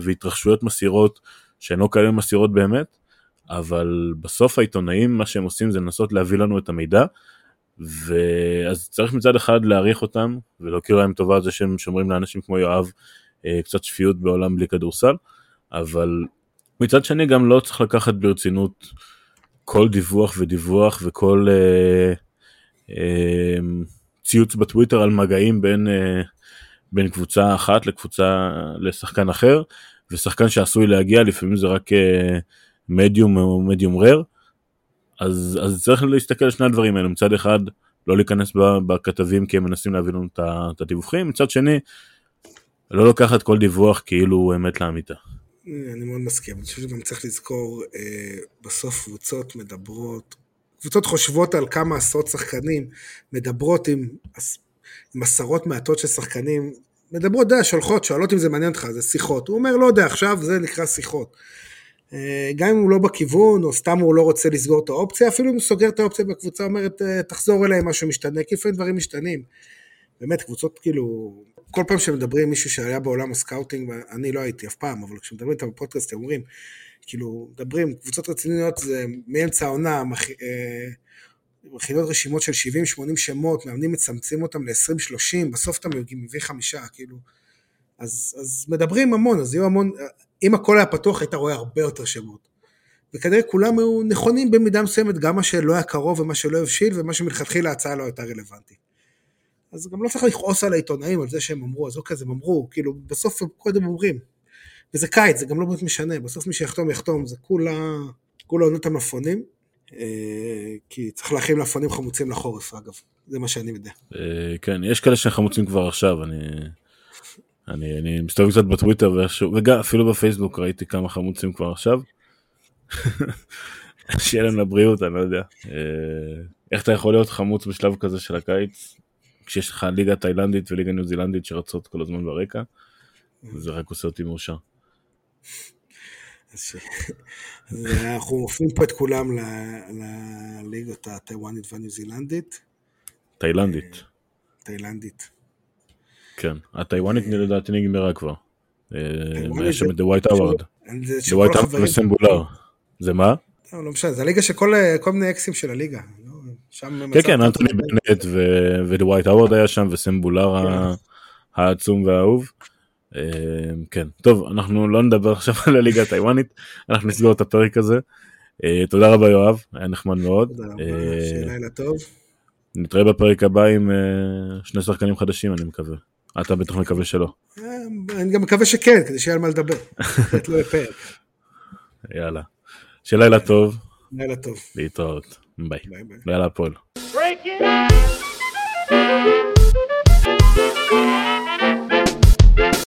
והתרחשויות מסירות שהן לא כאלה מסירות באמת, אבל בסוף העיתונאים מה שהם עושים זה לנסות להביא לנו את המידע ואז צריך מצד אחד להעריך אותם ולהכיר להם טובה על זה שהם שומרים לאנשים כמו יואב אה, קצת שפיות בעולם בלי כדורסל, אבל מצד שני גם לא צריך לקחת ברצינות כל דיווח ודיווח וכל ציוץ בטוויטר על מגעים בין, אה, בין קבוצה אחת לקבוצה לשחקן אחר, ושחקן שעשוי להגיע לפעמים זה רק אה, מדיום או מדיום רר. אז, אז צריך להסתכל על שני הדברים האלה, מצד אחד לא להיכנס בכתבים כי הם מנסים להביא לנו את הדיווחים, מצד שני לא לקחת כל דיווח כאילו הוא אמת לאמיתה. אני מאוד מסכים, אני חושב שגם צריך לזכור, אה, בסוף קבוצות מדברות, קבוצות חושבות על כמה עשרות שחקנים, מדברות עם, עם עשרות מעטות של שחקנים, מדברות, די, שולחות, שואלות אם זה מעניין אותך, זה שיחות. הוא אומר, לא יודע, עכשיו זה נקרא שיחות. אה, גם אם הוא לא בכיוון, או סתם הוא לא רוצה לסגור את האופציה, אפילו אם הוא סוגר את האופציה בקבוצה, אומרת, תחזור אליי, משהו משתנה, כי לפעמים דברים משתנים. באמת, קבוצות כאילו, כל פעם שמדברים עם מישהו שהיה בעולם ה scouting, אני לא הייתי אף פעם, אבל כשמדברים איתם בפודקאסט, הם אומרים, כאילו, מדברים, קבוצות רציניות זה מאמצע העונה, מכ... אה, מכינות רשימות של 70-80 שמות, מאמנים מצמצמים אותם ל-20-30, בסוף אתה מביא חמישה, כאילו. אז, אז מדברים המון, אז יהיו המון, אם הכל היה פתוח היית רואה הרבה יותר שמות. וכנראה כולם היו נכונים במידה מסוימת, גם מה שלא היה קרוב ומה שלא הבשיל ומה שמלכתחילה ההצעה לא הייתה רלוונטית. אז גם לא צריך לכעוס על העיתונאים על זה שהם אמרו, אז אוקיי, אז הם אמרו, כאילו בסוף הם קודם אומרים. וזה קיץ, זה גם לא באמת משנה, בסוף מי שיחתום יחתום, זה כולה, כולה עונות המלפונים. אה, כי צריך להכין מלפונים חמוצים לחורף אגב, זה מה שאני יודע. אה, כן, יש כאלה שחמוצים כבר עכשיו, אני... אני, אני מסתובב קצת בטוויטר וגם אפילו בפייסבוק ראיתי כמה חמוצים כבר עכשיו. שיהיה להם לבריאות אני לא יודע אה, איך אתה יכול להיות חמוץ בשלב כזה של הקיץ כשיש לך ליגה תאילנדית וליגה ניו זילנדית שרצות כל הזמן ברקע זה רק עושה אותי מאושר. אנחנו מופנים פה את כולם לליגות הטיוואנית והניו זילנדית. תאילנדית. תאילנדית. כן, הטיוואנית לדעתי נגמרה כבר. אה, יש שם את Award. The White Award וסמבולר. זה מה? לא, לא משנה, זה הליגה של כל מיני אקסים של הליגה. לא, כן, כן, אנטוני בנט White Award היה שם וסמבולר כן. העצום והאהוב. אמ, כן טוב אנחנו לא נדבר עכשיו על הליגה הטיוואנית אנחנו נסגור את הפרק הזה. אה, תודה רבה יואב היה נחמד מאוד. תודה רבה, אה, לילה טוב. נתראה בפרק הבא עם אה, שני שחקנים חדשים אני מקווה. אתה בטח מקווה שלא. אני גם מקווה שכן כדי שיהיה על מה לדבר. לא יאללה. לילה טוב. לילה טוב. להתראות. ביי. יאללה הפועל.